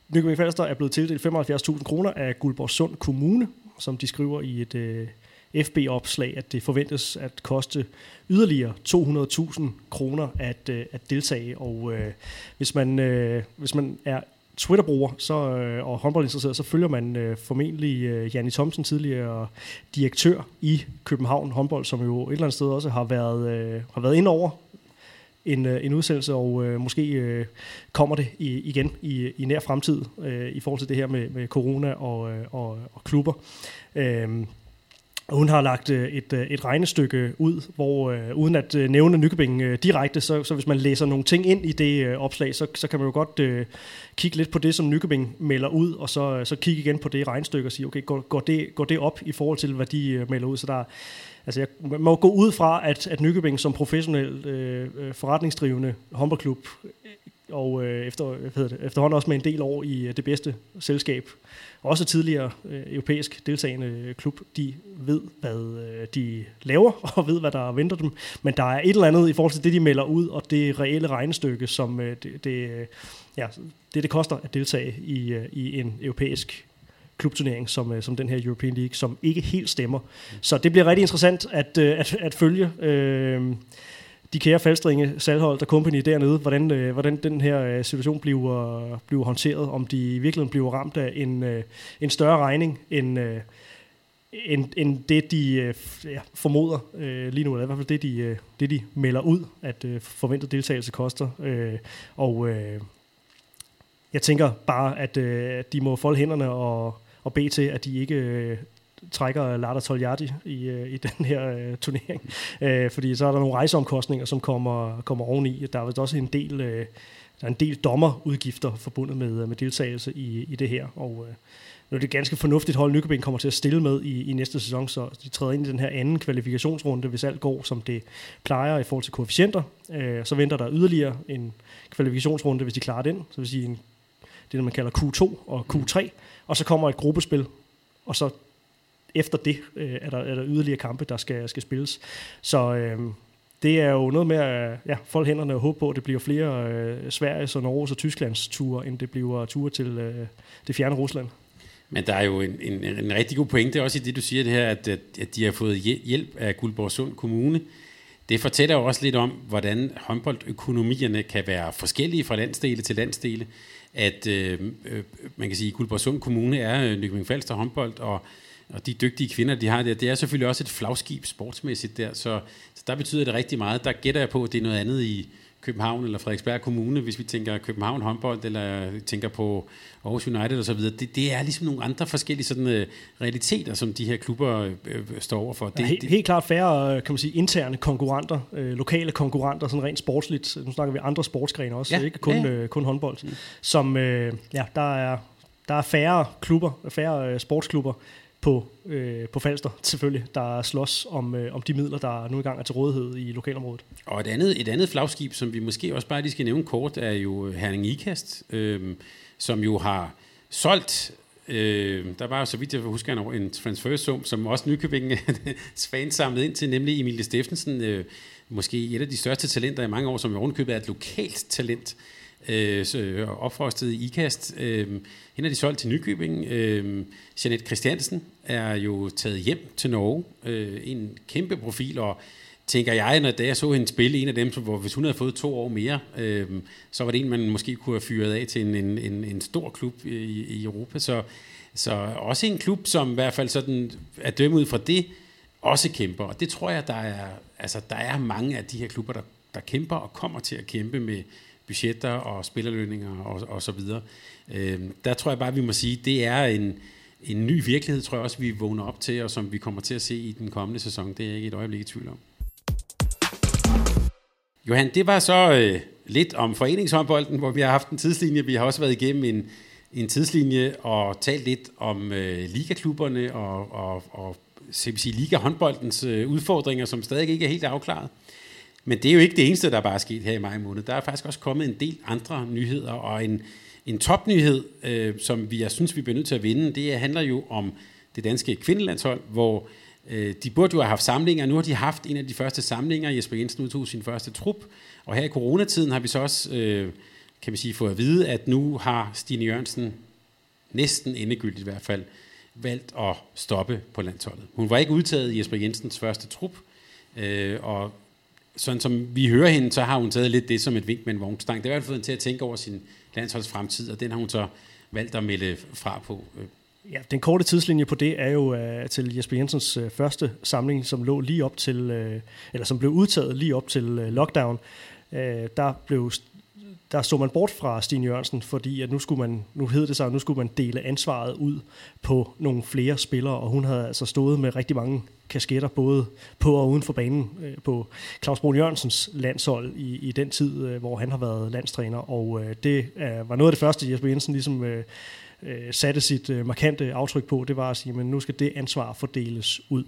Nykøbing Falster er blevet tildelt 75.000 kroner af Guldborg Sund Kommune, som de skriver i et øh, FB-opslag, at det forventes at koste yderligere 200.000 kroner at, øh, at deltage. Og øh, hvis, man, øh, hvis man er Twitter-bruger så, øh, og håndboldinteresseret, så følger man øh, formentlig øh, Janni Thomsen, tidligere direktør i København håndbold, som jo et eller andet sted også har været, øh, har været ind over en, øh, en udsendelse, og øh, måske øh, kommer det i, igen i, i nær fremtid øh, i forhold til det her med, med corona og, øh, og, og klubber. Øh, hun har lagt øh, et, øh, et regnestykke ud, hvor øh, uden at øh, nævne Nykøbing øh, direkte, så, så hvis man læser nogle ting ind i det øh, opslag, så, så kan man jo godt øh, kigge lidt på det, som Nykøbing melder ud, og så, så kigge igen på det regnestykke og sige, okay, går, går, det, går det op i forhold til, hvad de øh, melder ud? Så der, altså jeg må gå ud fra, at, at Nykøbing som professionel øh, øh forretningsdrivende håndboldklub, og øh, efter, hvad hedder det, efterhånden også med en del år i det bedste selskab, også tidligere øh, europæisk deltagende øh, klub, de ved, hvad øh, de laver, og ved, hvad der venter dem. Men der er et eller andet i forhold til det, de melder ud, og det reelle regnestykke, som øh, det, det, øh, ja, det, det koster at deltage i, øh, i en europæisk klubturnering, som, øh, som den her European League, som ikke helt stemmer. Så det bliver rigtig interessant at, øh, at, at følge. Øh, de kære faldstringe, Salhold og company dernede, hvordan, øh, hvordan den her øh, situation bliver, bliver håndteret, om de i virkeligheden bliver ramt af en, øh, en større regning end, øh, end, end det, de øh, ja, formoder øh, lige nu, eller i hvert fald det, de, øh, det, de melder ud, at øh, forventet deltagelse koster. Øh, og øh, jeg tænker bare, at øh, de må folde hænderne og, og bede til, at de ikke øh, trækker Lada Toljati i, øh, i den her øh, turnering. Øh, fordi så er der nogle rejseomkostninger, som kommer, kommer oveni. Der er vist også en del, øh, der er en del dommerudgifter forbundet med, øh, med deltagelse i, i det her. Og øh, nu er det ganske fornuftigt hold, Nykøbing kommer til at stille med i, i næste sæson, så de træder ind i den her anden kvalifikationsrunde, hvis alt går, som det plejer i forhold til koefficienter. Øh, så venter der yderligere en kvalifikationsrunde, hvis de klarer den, så vil sige en, det, man kalder Q2 og Q3, og så kommer et gruppespil, og så efter det øh, er, der, er der yderligere kampe, der skal, skal spilles. Så øh, det er jo noget med at ja, folde hænderne og håbe på, at det bliver flere øh, Sveriges og Norges og Tysklands ture, end det bliver ture til øh, det fjerne Rusland. Men der er jo en, en, en rigtig god pointe også i det, du siger det her, at, at de har fået hjælp af Guldborgsund Kommune. Det fortæller jo også lidt om, hvordan håndboldøkonomierne kan være forskellige fra landsdele til landsdele. At øh, øh man kan sige, at Guldborgsund Kommune er øh, Nykøbing Falster håndbold, og og de dygtige kvinder, de har der, det er selvfølgelig også et flagskib sportsmæssigt der, så, så der betyder det rigtig meget. Der gætter jeg på, at det er noget andet i København eller Frederiksberg Kommune, hvis vi tænker København håndbold, eller tænker på Aarhus United og så videre. Det, det er ligesom nogle andre forskellige sådan, uh, realiteter, som de her klubber uh, står overfor. Det, ja, helt, det, helt klart færre, kan man sige, interne konkurrenter, uh, lokale konkurrenter, sådan rent sportsligt. Nu snakker vi andre sportsgrene også, ja, ikke kun, ja. uh, kun håndbold. Som, uh, ja, der er, der er færre klubber, færre uh, sportsklubber, på, øh, på Falster, selvfølgelig, der slås om, øh, om de midler, der nu engang er til rådighed i lokalområdet. Og et andet, et andet flagskib, som vi måske også bare lige skal nævne kort, er jo Herning Ikast, øh, som jo har solgt Øh, der var så vidt jeg husker en, en transfersum, som også Nykøbing fans samlede ind til, nemlig Emilie Steffensen, øh, måske et af de største talenter i mange år, som i ovenkøbet er et lokalt talent, øh, Øh, øh, opfrostet i IKAST. Øh, hende er de solgt til Nykøbing. Øh, Jeanette Christiansen er jo taget hjem til Norge. Øh, en kæmpe profil, og tænker jeg, når da jeg så hende spille, en af dem, som, hvor hvis hun havde fået to år mere, øh, så var det en, man måske kunne have fyret af til en, en, en, en stor klub i, i Europa. Så, så også en klub, som i hvert fald sådan, er dømme ud fra det, også kæmper. Og det tror jeg, der er, altså, der er mange af de her klubber, der, der kæmper og kommer til at kæmpe med budgetter og spillerlønninger og, og så videre. Øh, der tror jeg bare, vi må sige, det er en, en ny virkelighed, tror jeg også, vi vågner op til, og som vi kommer til at se i den kommende sæson. Det er jeg ikke et øjeblik i tvivl om. Johan, det var så øh, lidt om foreningshåndbolden, hvor vi har haft en tidslinje. Vi har også været igennem en, en tidslinje og talt lidt om øh, ligaklubberne og, og, og skal sige, liga håndboldens øh, udfordringer, som stadig ikke er helt afklaret. Men det er jo ikke det eneste, der bare er sket her i maj måned. Der er faktisk også kommet en del andre nyheder, og en, en topnyhed, øh, som vi, jeg synes, vi bliver nødt til at vinde, det handler jo om det danske kvindelandshold, hvor øh, de burde jo have haft samlinger. Nu har de haft en af de første samlinger. Jesper Jensen udtog sin første trup. Og her i coronatiden har vi så også, øh, kan vi sige, fået at vide, at nu har Stine Jørgensen næsten endegyldigt i hvert fald valgt at stoppe på landsholdet. Hun var ikke udtaget i Jesper Jensens første trup, øh, og sådan som vi hører hende, så har hun taget lidt det som et vink med en vognstang. Det har i hvert fald fået hende til at tænke over sin landsholds fremtid, og den har hun så valgt at melde fra på. Ja, den korte tidslinje på det er jo uh, til Jesper Jensens uh, første samling, som lå lige op til, uh, eller som blev udtaget lige op til uh, lockdown. Uh, der blev der så man bort fra Stine Jørgensen, fordi at nu skulle man, nu hed det sig, at nu skulle man dele ansvaret ud på nogle flere spillere, og hun havde altså stået med rigtig mange kasketter, både på og uden for banen, øh, på Claus Brun Jørgensens landshold i, i den tid, øh, hvor han har været landstræner, og øh, det var noget af det første, Jesper Jensen ligesom øh, øh, satte sit øh, markante aftryk på, det var at sige, men nu skal det ansvar fordeles ud.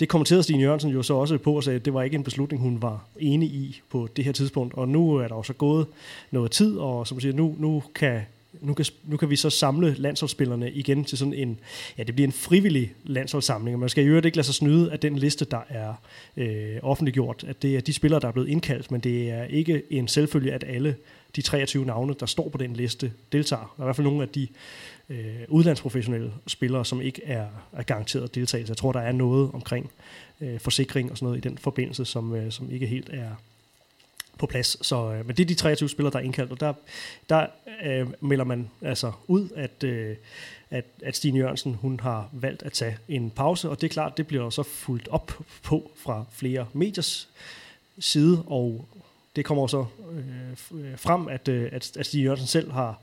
Det kommenterede Stine Jørgensen jo så også på og sagde, at det var ikke en beslutning, hun var enig i på det her tidspunkt. Og nu er der også gået noget tid, og som siger, nu, nu kan nu kan, nu kan vi så samle landsholdsspillerne igen til sådan en, ja, det bliver en frivillig landsholdssamling, og man skal jo ikke lade sig snyde af den liste, der er øh, offentliggjort, at det er de spillere, der er blevet indkaldt, men det er ikke en selvfølge, at alle de 23 navne, der står på den liste, deltager. Der er i hvert fald nogle af de øh, udlandsprofessionelle spillere, som ikke er, er garanteret deltagelse. Jeg tror, der er noget omkring øh, forsikring og sådan noget i den forbindelse, som, øh, som ikke helt er på plads. Så, øh, men det er de 23 spillere, der er indkaldt, og der, der øh, melder man altså ud, at, øh, at, at Stine Jørgensen hun har valgt at tage en pause, og det er klart, det bliver så fuldt op på fra flere mediers side, og det kommer så øh, frem, at, øh, at, at Stine Jørgensen selv har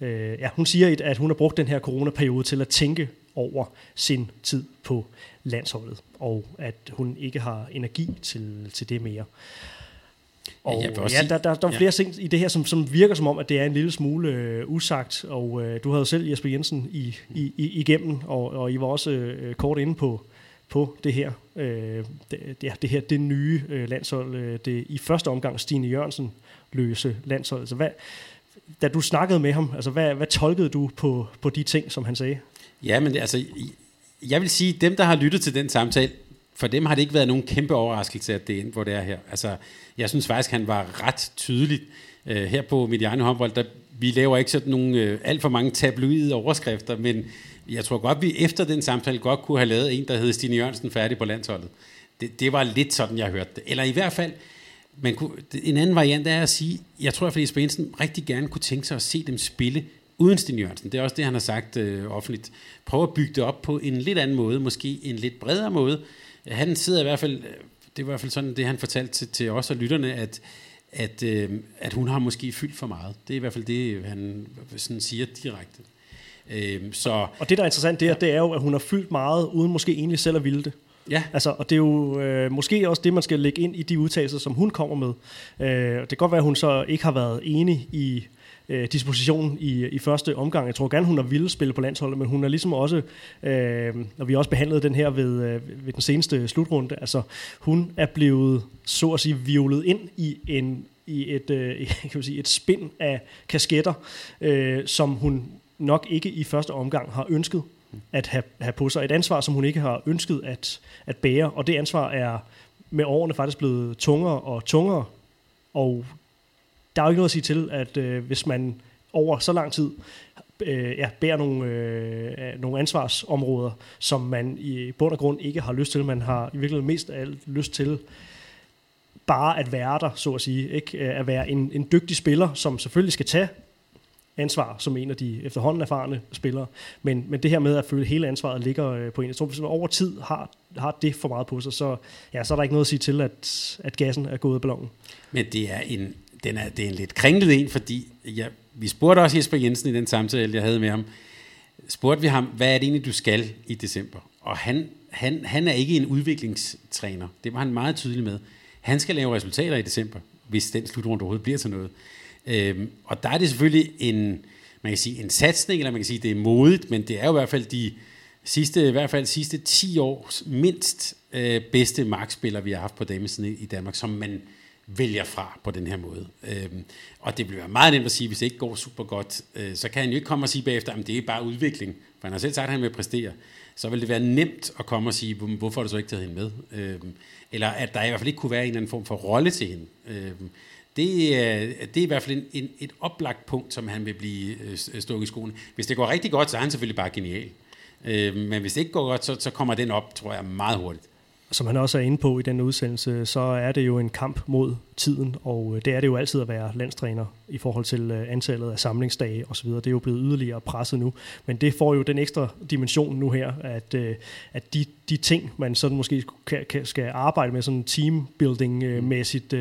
Øh, ja, hun siger, at hun har brugt den her coronaperiode til at tænke over sin tid på landsholdet, og at hun ikke har energi til, til det mere. Og ja, ja, der, der, der er flere ja. ting i det her, som, som virker som om, at det er en lille smule øh, usagt, og øh, du havde selv Jesper Jensen i, i, i, igennem, og, og I var også øh, kort inde på, på det her, øh, det, ja, det her, det nye øh, landshold, øh, det i første omgang Stine Jørgensen løse landshold. Altså, hvad, da du snakkede med ham, altså hvad, hvad tolkede du på, på de ting, som han sagde? Ja, men altså, jeg vil sige, dem, der har lyttet til den samtale, for dem har det ikke været nogen kæmpe overraskelse, at det er hvor det er her. Altså, jeg synes faktisk, han var ret tydelig øh, her på Mediano håndbold. Der, vi laver ikke sådan nogle øh, alt for mange tabloide overskrifter, men jeg tror godt, vi efter den samtale godt kunne have lavet en, der hed Stine Jørgensen færdig på landsholdet. Det, det var lidt sådan, jeg hørte det. Eller i hvert fald, man kunne, en anden variant er at sige, jeg tror, at Felix Benson rigtig gerne kunne tænke sig at se dem spille uden Stine Jørgensen. Det er også det, han har sagt øh, offentligt. Prøv at bygge det op på en lidt anden måde, måske en lidt bredere måde. Han sidder i hvert fald, det er i hvert fald sådan, det han fortalte til, til os og lytterne, at, at, øh, at hun har måske fyldt for meget. Det er i hvert fald det, han sådan siger direkte. Øh, så, og det, der er interessant, det er, det er jo, at hun har fyldt meget, uden måske egentlig selv at ville det. Ja. Altså, og det er jo øh, måske også det, man skal lægge ind i de udtalelser, som hun kommer med. Øh, det kan godt være, at hun så ikke har været enig i øh, Øh, dispositionen i, i første omgang. Jeg tror gerne, hun har ville spille på landsholdet, men hun er ligesom også, øh, og vi har også behandlet den her ved, øh, ved den seneste slutrunde, altså hun er blevet, så at sige, violet ind i en i et, øh, kan man sige, et spind af kasketter, øh, som hun nok ikke i første omgang har ønsket at have, have på sig. Et ansvar, som hun ikke har ønsket at, at bære, og det ansvar er med årene faktisk blevet tungere og tungere, og der er jo ikke noget at sige til, at øh, hvis man over så lang tid øh, ja, bærer nogle, øh, nogle ansvarsområder, som man i bund og grund ikke har lyst til. Man har i virkeligheden mest af alt lyst til bare at være der, så at sige. Ikke? Øh, at være en, en dygtig spiller, som selvfølgelig skal tage ansvar som en af de efterhånden erfarne spillere. Men, men det her med at føle hele ansvaret ligger øh, på en. Jeg tror, hvis man over tid har, har det for meget på sig, så, ja, så er der ikke noget at sige til, at, at gassen er gået af ballonen. Men det er en, den er, det er en lidt kringlet en, fordi jeg, vi spurgte også Jesper Jensen i den samtale, jeg havde med ham, spurgte vi ham, hvad er det egentlig, du skal i december? Og han, han, han er ikke en udviklingstræner. Det var han meget tydelig med. Han skal lave resultater i december, hvis den slutrunde overhovedet bliver til noget. Øhm, og der er det selvfølgelig en, man kan sige, en satsning, eller man kan sige, det er modigt, men det er jo i hvert fald de, sidste, i hvert fald sidste 10 års mindst øh, bedste markspiller, vi har haft på damesiden i, Danmark, som man vælger fra på den her måde. Øhm, og det bliver være meget nemt at sige, hvis det ikke går super godt, øh, så kan han jo ikke komme og sige bagefter, at det er bare udvikling, for han har selv sagt, at han vil præstere. Så vil det være nemt at komme og sige, hvorfor har du så ikke taget hende med? Øhm, eller at der i hvert fald ikke kunne være en eller anden form for rolle til hende. Øhm, det, er, det er i hvert fald en, en, et oplagt punkt, som han vil blive øh, stukket i skoen. Hvis det går rigtig godt, så er han selvfølgelig bare genial. Øh, men hvis det ikke går godt, så, så kommer den op, tror jeg, meget hurtigt som han også er inde på i den udsendelse, så er det jo en kamp mod tiden, og øh, det er det jo altid at være landstræner i forhold til øh, antallet af samlingsdage osv. Det er jo blevet yderligere presset nu, men det får jo den ekstra dimension nu her, at, øh, at de, de ting, man sådan måske kan, kan, skal arbejde med, sådan teambuilding-mæssigt,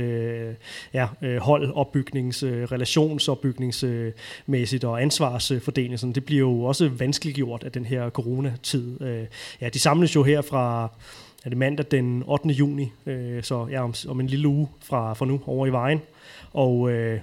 ja, holdopbygnings, relationsopbygningsmæssigt og ansvarsfordeling, sådan, det bliver jo også vanskeliggjort af den her coronatid. Ja, de samles jo her fra er det mandag den 8. juni, øh, så ja, om, om en lille uge fra, fra nu over i vejen. Og øh,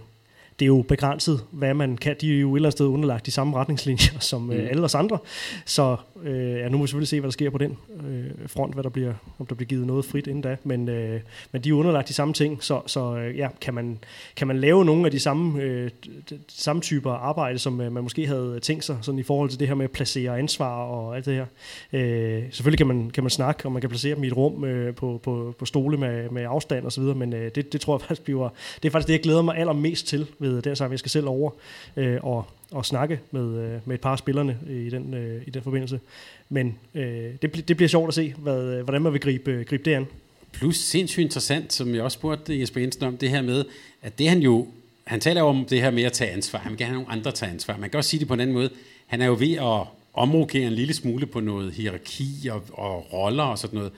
det er jo begrænset, hvad man kan. De er jo et eller andet sted underlagt de samme retningslinjer som øh, mm. alle os andre. Så øh, ja, nu må vi selvfølgelig se, hvad der sker på den øh, front, hvad der bliver, om der bliver givet noget frit inden da. Men, øh, men de er underlagt de samme ting, så, så øh, ja, kan man, kan man lave nogle af de samme, øh, de samme typer arbejde, som øh, man måske havde tænkt sig, sådan i forhold til det her med at placere ansvar og alt det her. Øh, selvfølgelig kan man, kan man snakke, og man kan placere dem i et rum øh, på, på, på stole med, med afstand osv., men øh, det, det tror jeg faktisk bliver, det er faktisk det, jeg glæder mig allermest til ved den sang. Jeg skal selv over øh, og, og snakke med, øh, med et par af spillerne i den, øh, i den forbindelse. Men øh, det, det bliver sjovt at se, hvad, øh, hvordan man vil gribe, øh, gribe det an. Plus sindssygt interessant, som jeg også spurgte Jesper Jensen om, det her med, at det han jo, han taler jo om det her med at tage ansvar. Han vil gerne have nogle andre tage ansvar. Man kan også sige det på en anden måde. Han er jo ved at omrokere en lille smule på noget hierarki og, og roller og sådan noget.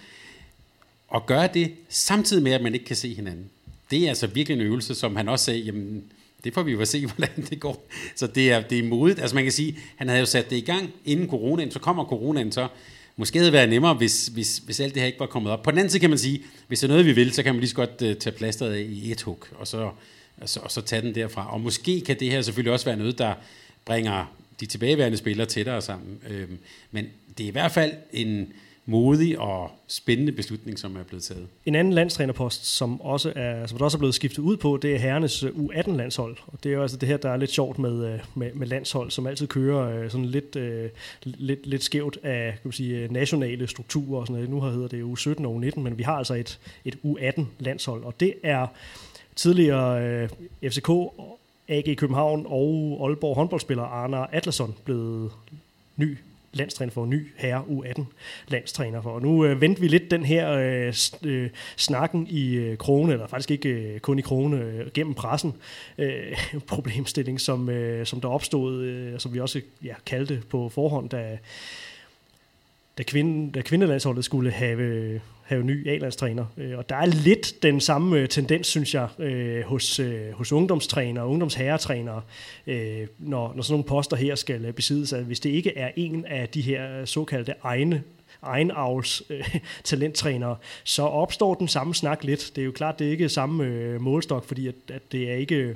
Og gøre det samtidig med, at man ikke kan se hinanden. Det er altså virkelig en øvelse, som han også sagde, jamen, det får vi jo se, hvordan det går. Så det er, det er modigt. Altså man kan sige, han havde jo sat det i gang inden coronaen, så kommer coronaen, så måske havde det været nemmere, hvis, hvis, hvis alt det her ikke var kommet op. På den anden side kan man sige, hvis det er noget, vi vil, så kan man lige så godt uh, tage plasteret af i et hug, og så, altså, og så tage den derfra. Og måske kan det her selvfølgelig også være noget, der bringer de tilbageværende spillere tættere sammen. Øhm, men det er i hvert fald en, modig og spændende beslutning, som er blevet taget. En anden landstrænerpost, som også er, som der også er blevet skiftet ud på, det er herrenes øh, U18-landshold. Og det er jo altså det her, der er lidt sjovt med, øh, med, med landshold, som altid kører øh, sådan lidt, lidt, lidt skævt af kan man sige, nationale strukturer og sådan noget. Nu hedder det U17 og U19, men vi har altså et, et U18-landshold, og det er tidligere FCK, AG København og Aalborg håndboldspiller Arne Atlasson blevet ny landstræner for, en ny herre U18 landstræner for. Og nu øh, venter vi lidt den her øh, øh, snakken i øh, krone, eller faktisk ikke øh, kun i krone, øh, gennem pressen, øh, problemstilling, som, øh, som der opstod, øh, som vi også ja, kaldte på forhånd, da, da, kvinde, da kvindelandsholdet skulle have øh, have ny A-landstræner. Øh, og der er lidt den samme øh, tendens, synes jeg, øh, hos, hos ungdomstrænere og ungdomsherretrænere, når, når sådan nogle poster her skal besiddes, at hvis det ikke er en af de her såkaldte egne egenavls øh, talenttrænere, så opstår den samme snak lidt. Det er jo klart, det er ikke samme øh, målstok, fordi at, at det er ikke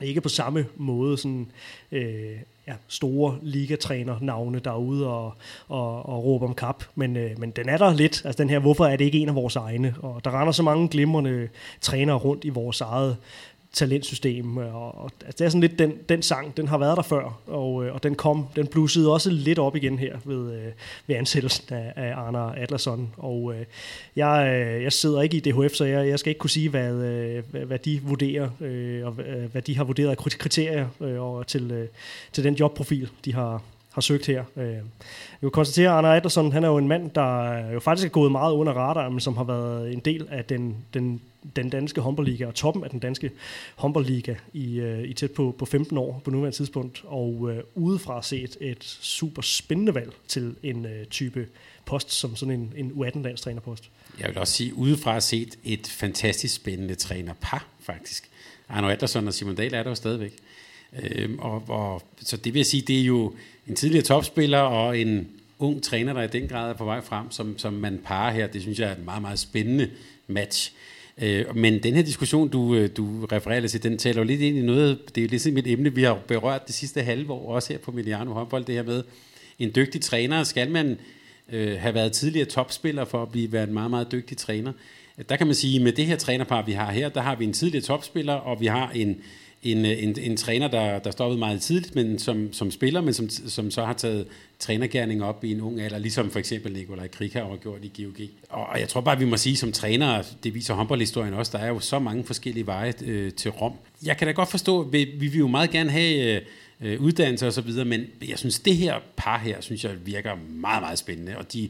ikke på samme måde sådan, øh, ja, store ligatræner-navne, der er ude og, og, og råbe om kap. Men, øh, men den er der lidt. Altså den her, hvorfor er det ikke en af vores egne? Og der render så mange glimrende trænere rundt i vores eget talentsystem. Øh, og, og altså, det er sådan lidt den, den sang, den har været der før, og, øh, og den kom, den blussede også lidt op igen her ved, øh, ved ansættelsen af, af Arne Adlerson. Og øh, jeg, øh, jeg sidder ikke i DHF, så jeg, jeg skal ikke kunne sige, hvad, øh, hvad, hvad de vurderer, øh, og øh, hvad de har vurderet af kriterier øh, og til, øh, til den jobprofil, de har, har søgt her. Øh, jeg kan konstatere, at Arne Ederson, han er jo en mand, der jo faktisk er gået meget under radaren, men som har været en del af den, den den danske håndboldliga og toppen af den danske håndboldliga i, øh, i tæt på, på 15 år på nuværende tidspunkt, og øh, udefra set et super spændende valg til en øh, type post som sådan en, en U18-landstrænerpost. Jeg vil også sige, udefra set et fantastisk spændende trænerpar, faktisk. Arno Adlerson og Simon Dahl er der jo stadigvæk. Øhm, og, og, så det vil jeg sige, det er jo en tidligere topspiller og en ung træner, der i den grad er på vej frem, som, som man parer her. Det synes jeg er et meget, meget spændende match. Øh, men den her diskussion, du, øh, du refererer til, den taler jo lidt ind i noget, det er lidt ligesom et emne, vi har berørt det sidste halve år, også her på Miliano håndbold, det her med, en dygtig træner? Skal man øh, have været tidligere topspiller for at blive være en meget, meget dygtig træner? Der kan man sige, at med det her trænerpar, vi har her, der har vi en tidligere topspiller, og vi har en, en, øh, en, en træner, der, der stoppede meget tidligt, men som, som spiller, men som, som så har taget trænergærning op i en ung alder, ligesom for eksempel Nikolaj Krikau har gjort i GOG. Og jeg tror bare, vi må sige som træner, det viser håndboldhistorien også, der er jo så mange forskellige veje øh, til Rom. Jeg kan da godt forstå, vi, vi vil jo meget gerne have øh, uddannelse og så videre, men jeg synes, det her par her, synes jeg virker meget, meget spændende, og de,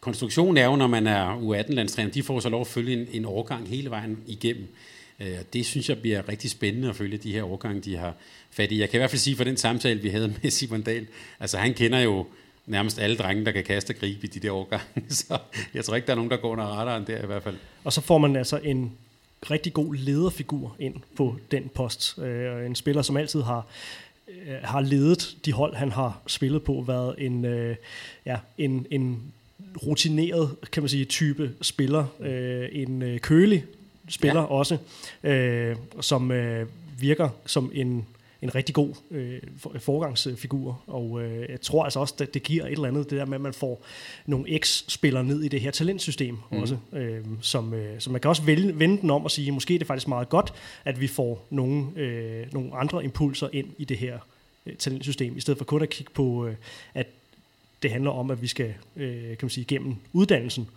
konstruktionen er jo, når man er U18-landstræner, de får så lov at følge en, en overgang hele vejen igennem. Øh, og det synes jeg bliver rigtig spændende at følge de her årgange, de har fat i. Jeg kan i hvert fald sige for den samtale, vi havde med Simon Dahl, altså han kender jo nærmest alle drenge, der kan kaste og gribe i de der årgange, så jeg tror ikke, der er nogen, der går under radaren der i hvert fald. Og så får man altså en rigtig god lederfigur ind på den post. Øh, en spiller, som altid har øh, har ledet de hold, han har spillet på, været en, øh, ja, en, en rutineret, kan man sige, type spiller. Øh, en øh, kølig spiller ja. også, øh, som øh, virker som en en rigtig god øh, forgangsfigur, og øh, jeg tror altså også, at det giver et eller andet, det der med, at man får nogle X-spillere ned i det her talentsystem mm. også, øh, som, øh, så man kan også vælge, vende den om og sige, måske er det faktisk meget godt, at vi får nogle, øh, nogle andre impulser ind i det her øh, talentsystem, i stedet for kun at kigge på, øh, at det handler om, at vi skal øh, kan man sige, gennem uddannelsen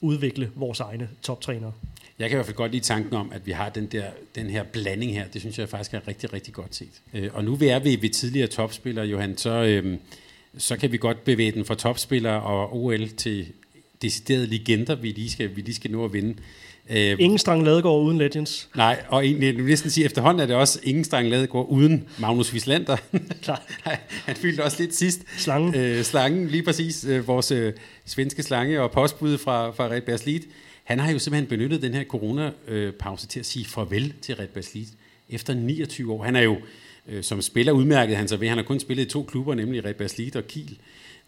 udvikle vores egne toptrænere. Jeg kan i hvert fald godt lide tanken om, at vi har den, der, den her blanding her. Det synes jeg faktisk er rigtig, rigtig godt set. Øh, og nu vi er ved, ved tidligere topspillere, Johan, så, øh, så kan vi godt bevæge den fra topspillere og OL til deciderede legender, vi lige skal, vi lige skal nå at vinde. Øh, ingen Strang Ladegaard uden Legends. Nej, og egentlig, jeg vil næsten sige, efterhånden er det også ingen Strang Ladegaard uden Magnus Wislander. Klar. han fyldte også lidt sidst. Slangen. Øh, slangen, lige præcis. Øh, vores øh, svenske slange og postbud fra, fra Red Bears han har jo simpelthen benyttet den her corona-pause til at sige farvel til Red Bears efter 29 år. Han er jo øh, som spiller udmærket han så ved. Han har kun spillet i to klubber, nemlig Red Baslit og Kiel.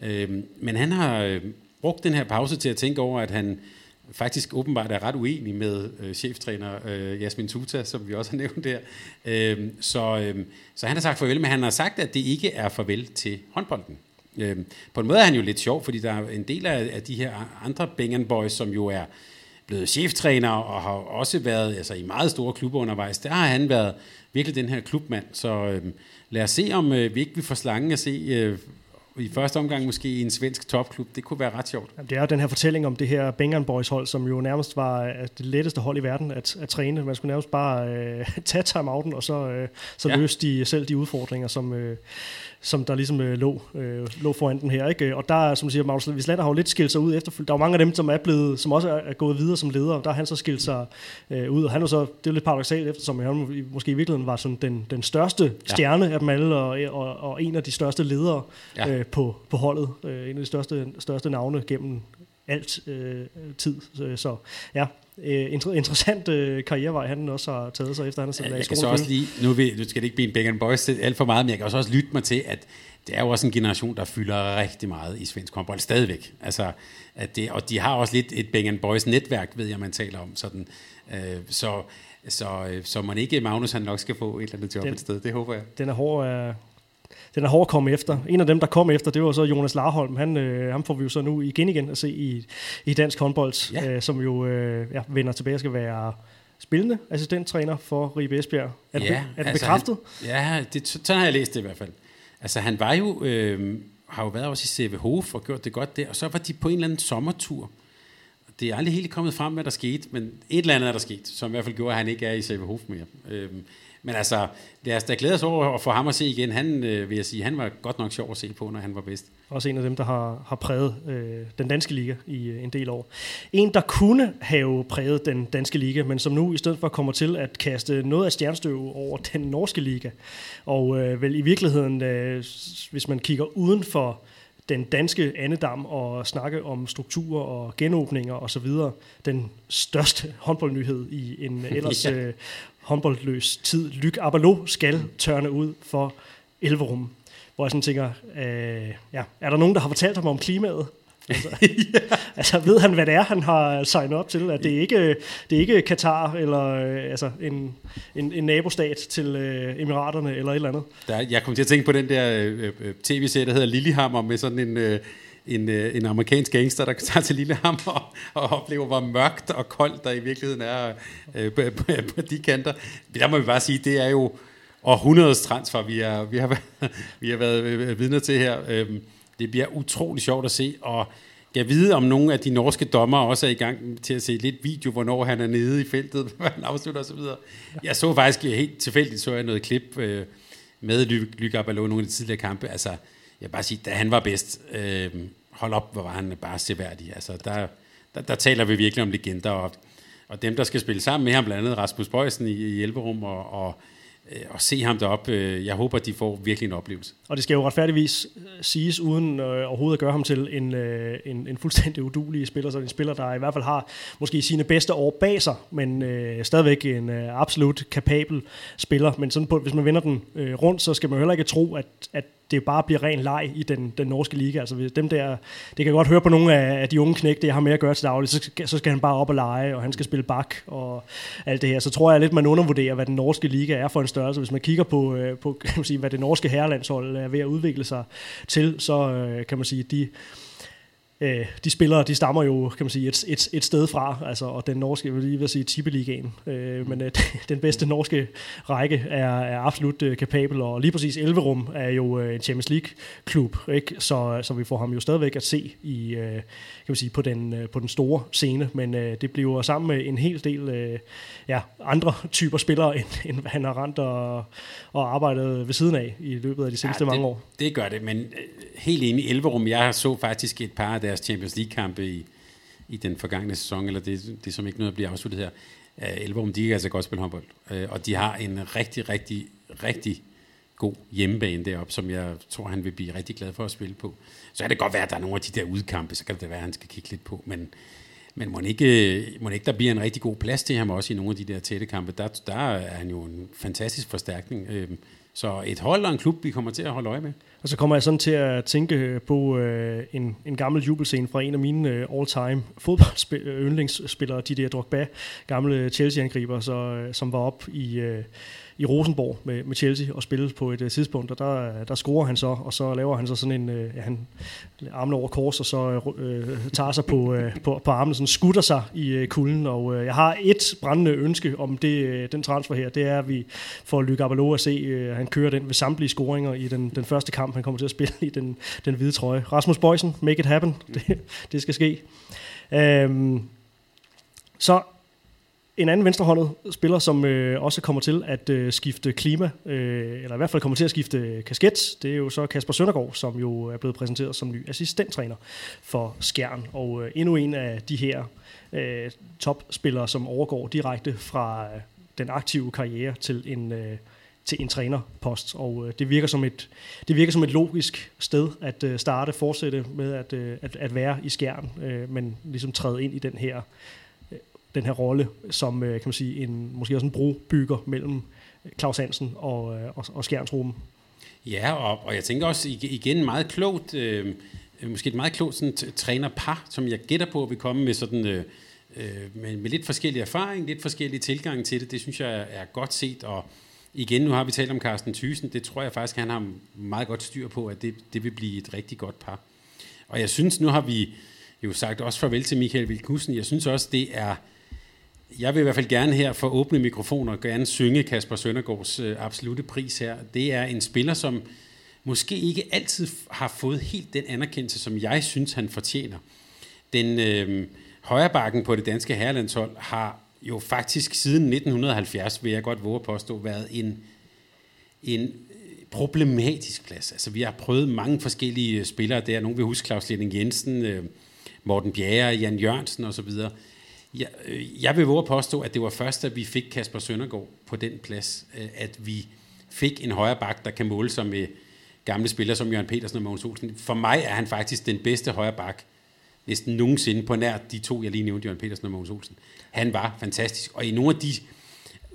Øh, men han har øh, brugt den her pause til at tænke over, at han faktisk åbenbart er ret uenig med øh, cheftræner øh, Jasmin Tuta, som vi også har nævnt der. Øh, så, øh, så han har sagt farvel, men han har sagt, at det ikke er farvel til håndbolden. Øh, på en måde er han jo lidt sjov, fordi der er en del af, af de her andre Bengen Boys, som jo er blevet cheftræner og har også været altså, i meget store klubber undervejs. Der har han været virkelig den her klubmand. Så øh, lad os se, om øh, vi ikke vi får slangen at se øh, i første omgang måske i en svensk topklub. Det kunne være ret sjovt. Det er jo den her fortælling om det her Bengan Boys hold, som jo nærmest var øh, det letteste hold i verden at, at træne. Man skulle nærmest bare øh, tage timeouten, og så, øh, så ja. løse de selv de udfordringer, som, øh, som der ligesom øh, lå, øh, lå foran den her. Ikke? Og der, som du siger, Magnus Wislander har jo lidt skilt sig ud efterfølgende. Der er mange af dem, som er blevet, som også er gået videre som ledere. Der har han så skilt sig øh, ud, og han er så, det er lidt paradoxalt, eftersom han måske i virkeligheden var sådan den, den største stjerne ja. af dem alle, og, og, og, en af de største ledere ja. øh, på, på holdet. Øh, en af de største, største navne gennem alt øh, tid. Så ja, øh, interessant øh, karrierevej, han også har taget sig efter, han har siddet ja, Jeg kan så også lige, nu, vil, nu skal det ikke blive en Bacon Boys alt for meget, men jeg kan også, også lytte mig til, at det er jo også en generation, der fylder rigtig meget i svensk håndbold stadigvæk. Altså, at det, og de har også lidt et Bang Boys netværk, ved jeg, man taler om. Sådan. Øh, så, så, så man ikke Magnus, han nok skal få et eller andet job den, et sted. Det håber jeg. Den er hård, uh, den er hård at komme efter. En af dem, der kom efter, det var så Jonas Larholm. Han, øh, ham får vi jo så nu igen igen at se i, i dansk håndbold, ja. øh, som jo øh, ja, vender tilbage og skal være spillende assistenttræner for Ribe Esbjerg. Er, ja, det, er det altså bekræftet? Han, ja, det, sådan har jeg læst det i hvert fald. Altså han var jo, øh, har jo været også i CVH og gjort det godt der, og så var de på en eller anden sommertur. Det er aldrig helt kommet frem, hvad der skete, men et eller andet er der sket, som i hvert fald gjorde, at han ikke er i CVH mere. Øh, men altså, lad os da glæde os over at få ham at se igen. Han, øh, vil jeg sige, han var godt nok sjov at se på, når han var bedst. Også en af dem, der har, har præget øh, den danske liga i øh, en del år. En, der kunne have præget den danske liga, men som nu i stedet for kommer til at kaste noget af stjernstøv over den norske liga. Og øh, vel i virkeligheden, øh, hvis man kigger uden for den danske andedam og snakke om strukturer og genåbninger osv. Den største håndboldnyhed i en ellers ja. øh, håndboldløs tid. Lyk Abalo skal tørne ud for Elverum. Hvor jeg sådan tænker, øh, ja, er der nogen, der har fortalt ham om klimaet? Altså, altså ved han, hvad det er, han har signet op til? At det er ikke, det er ikke Katar eller øh, altså en, en, en nabostat til øh, Emiraterne eller et eller andet. Der, jeg kom til at tænke på den der øh, øh, tv-serie, der hedder Lillehammer, med sådan en... Øh, en, øh, en amerikansk gangster, der tager til Lillehammer og, og oplever, hvor mørkt og koldt der i virkeligheden er øh, på, på, på de kanter. Der må vi bare sige, det er jo århundredes transfer, vi, er, vi, har, været, vi har været øh, øh, vidner til her. Øhm, det bliver utrolig sjovt at se, og jeg ved, om nogle af de norske dommer også er i gang til at se lidt video, hvornår han er nede i feltet, hvad han afslutter osv. Jeg så faktisk helt tilfældigt, så jeg noget klip øh, med Lykke Abalo nogle af de tidligere kampe. Altså, jeg vil bare sige, da han var bedst, øh, hold op, hvor var han bare seværdig. Altså, der, der, der taler vi virkelig om legender, og, og dem, der skal spille sammen med ham, blandt andet Rasmus Bøjsen i, i Hjælperum, og, og øh, og se ham deroppe. Øh, jeg håber, de får virkelig en oplevelse. Og det skal jo retfærdigvis øh, siges, uden øh, overhovedet at gøre ham til en, øh, en, en fuldstændig udulig spiller, så en spiller, der i hvert fald har måske sine bedste år bag sig, men øh, stadigvæk en øh, absolut kapabel spiller. Men sådan på, hvis man vender den øh, rundt, så skal man heller ikke tro, at, at det bare bliver ren leg i den, den norske liga. Altså dem der, det kan godt høre på nogle af, af de unge knægte, jeg har med at gøre til daglig, så, så skal han bare op og lege, og han skal spille bak og alt det her. Så tror jeg lidt, man undervurderer, hvad den norske liga er for en størrelse. Hvis man kigger på, øh, på kan man sige, hvad det norske herrelandshold er ved at udvikle sig til, så øh, kan man sige, de øh, de spillere, de stammer jo, kan man sige, et, et, et sted fra, altså, og den norske, jeg vil lige vil sige, Tippeligaen, øh, men øh, den bedste norske række er, er absolut øh, kapabel, og lige præcis Elverum er jo øh, en Champions League-klub, ikke? Så, så vi får ham jo stadigvæk at se i, øh, kan man sige, på den, øh, på den store scene, men øh, det bliver sammen med en hel del øh, ja, andre typer spillere, end, end han har rent og, og arbejdet ved siden af i løbet af de seneste ja, det, mange år. Det gør det, men øh, helt enig, Elverum, jeg så faktisk et par af deres Champions League-kampe i, i den forgangne sæson, eller det, det som ikke noget at blive afsluttet her. Uh, Elverum, de kan altså godt spille håndbold, og de har en rigtig, rigtig, rigtig god hjemmebane deroppe, som jeg tror, han vil blive rigtig glad for at spille på. Så kan det godt være, at der er nogle af de der udkampe, så kan det være, at han skal kigge lidt på, men, men må ikke, øh, må ikke der bliver en rigtig god plads til ham også i nogle af de der tætte kampe. Der, der er han jo en fantastisk forstærkning. Øhm, så et hold og en klub, vi kommer til at holde øje med. Og så kommer jeg sådan til at tænke øh, på øh, en, en gammel jubelscene fra en af mine øh, all-time fodbold Didier Drogba, gamle Chelsea-angriber, så, øh, som var op i... Øh, i Rosenborg med, med Chelsea og spille på et uh, tidspunkt, og der, øh, der scorer han så, og så laver han så sådan en, uh, ja, han armene over kors, og så uh, tager sig på, uh, på, på armene, sådan skutter sig i uh, kulden, og uh, jeg har et brændende ønske om det, uh, den transfer her, det er, at vi får Lykke Abalo at se, uh, han kører den ved samtlige scoringer i den, den første kamp, han kommer til at spille i den, den hvide trøje. Rasmus Bøjsen, make it happen, det, det skal ske. Um, så en anden venstrehåndet spiller, som øh, også kommer til at øh, skifte klima, øh, eller i hvert fald kommer til at skifte kasket, det er jo så Kasper Søndergaard, som jo er blevet præsenteret som ny assistenttræner for Skjern. Og øh, endnu en af de her øh, topspillere, som overgår direkte fra øh, den aktive karriere til en, øh, til en trænerpost. Og øh, det, virker som et, det virker som et logisk sted at øh, starte, fortsætte med at, øh, at, at være i Skjern, øh, men ligesom træde ind i den her den her rolle som øh, kan man sige, en, måske også en brobygger mellem øh, Claus Hansen og, øh, og, og Skjernsruben. Ja, og, og jeg tænker også igen meget klogt, øh, måske et meget klogt sådan, trænerpar, som jeg gætter på vil komme med sådan øh, øh, med, med lidt forskellig erfaring, lidt forskellige tilgang til det. Det synes jeg er godt set, og igen, nu har vi talt om Carsten Thyssen, det tror jeg faktisk, han har meget godt styr på, at det, det vil blive et rigtig godt par. Og jeg synes, nu har vi jo sagt også farvel til Michael Vilkusen. Jeg synes også, det er jeg vil i hvert fald gerne her for åbne mikrofoner gerne synge Kasper Søndergaards øh, absolute pris her. Det er en spiller, som måske ikke altid har fået helt den anerkendelse, som jeg synes, han fortjener. Den øh, højrebakken på det danske herrelandshold har jo faktisk siden 1970, vil jeg godt våge at påstå, været en, en øh, problematisk plads. Altså, vi har prøvet mange forskellige spillere der. Nogle vil huske Claus Lenning Jensen, øh, Morten Bjerre, Jan Jørgensen osv., jeg, øh, jeg vil våge at påstå, at det var først, at vi fik Kasper Søndergaard på den plads, øh, at vi fik en højre bak, der kan måle sig med gamle spillere som Jørgen Petersen og Mogens Olsen. For mig er han faktisk den bedste højre bak, næsten nogensinde på nær de to, jeg lige nævnte, Jørgen Petersen og Mogens Olsen. Han var fantastisk, og i nogle af de,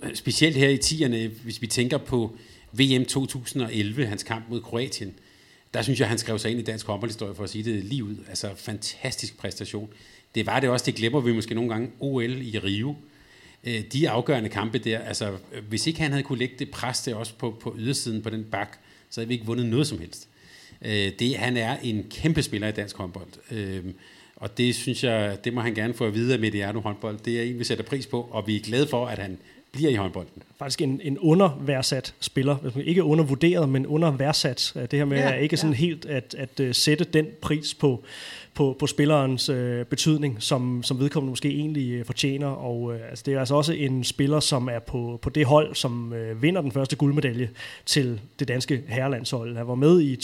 øh, specielt her i 10'erne, hvis vi tænker på VM 2011, hans kamp mod Kroatien, der synes jeg, han skrev sig ind i dansk håndboldhistorie for at sige det lige ud. Altså, fantastisk præstation. Det var det også, det glemmer vi måske nogle gange, OL i Rio. Øh, de afgørende kampe der, altså, hvis ikke han havde kunne lægge det pres der også på, på ydersiden på den bak, så havde vi ikke vundet noget som helst. Øh, det, han er en kæmpe spiller i dansk håndbold. Øh, og det synes jeg, det må han gerne få at vide af Mediano håndbold. Det er en, vi sætter pris på, og vi er glade for, at han bliver i håndbolden. Faktisk en, en underværdsat spiller. Ikke undervurderet, men underværdsat. Det her med ja, at ikke sådan ja. helt at, at, at sætte den pris på, på, på spillerens øh, betydning, som, som vedkommende måske egentlig øh, fortjener. Og øh, altså, det er altså også en spiller, som er på, på det hold, som øh, vinder den første guldmedalje til det danske herrelandshold. Han var med i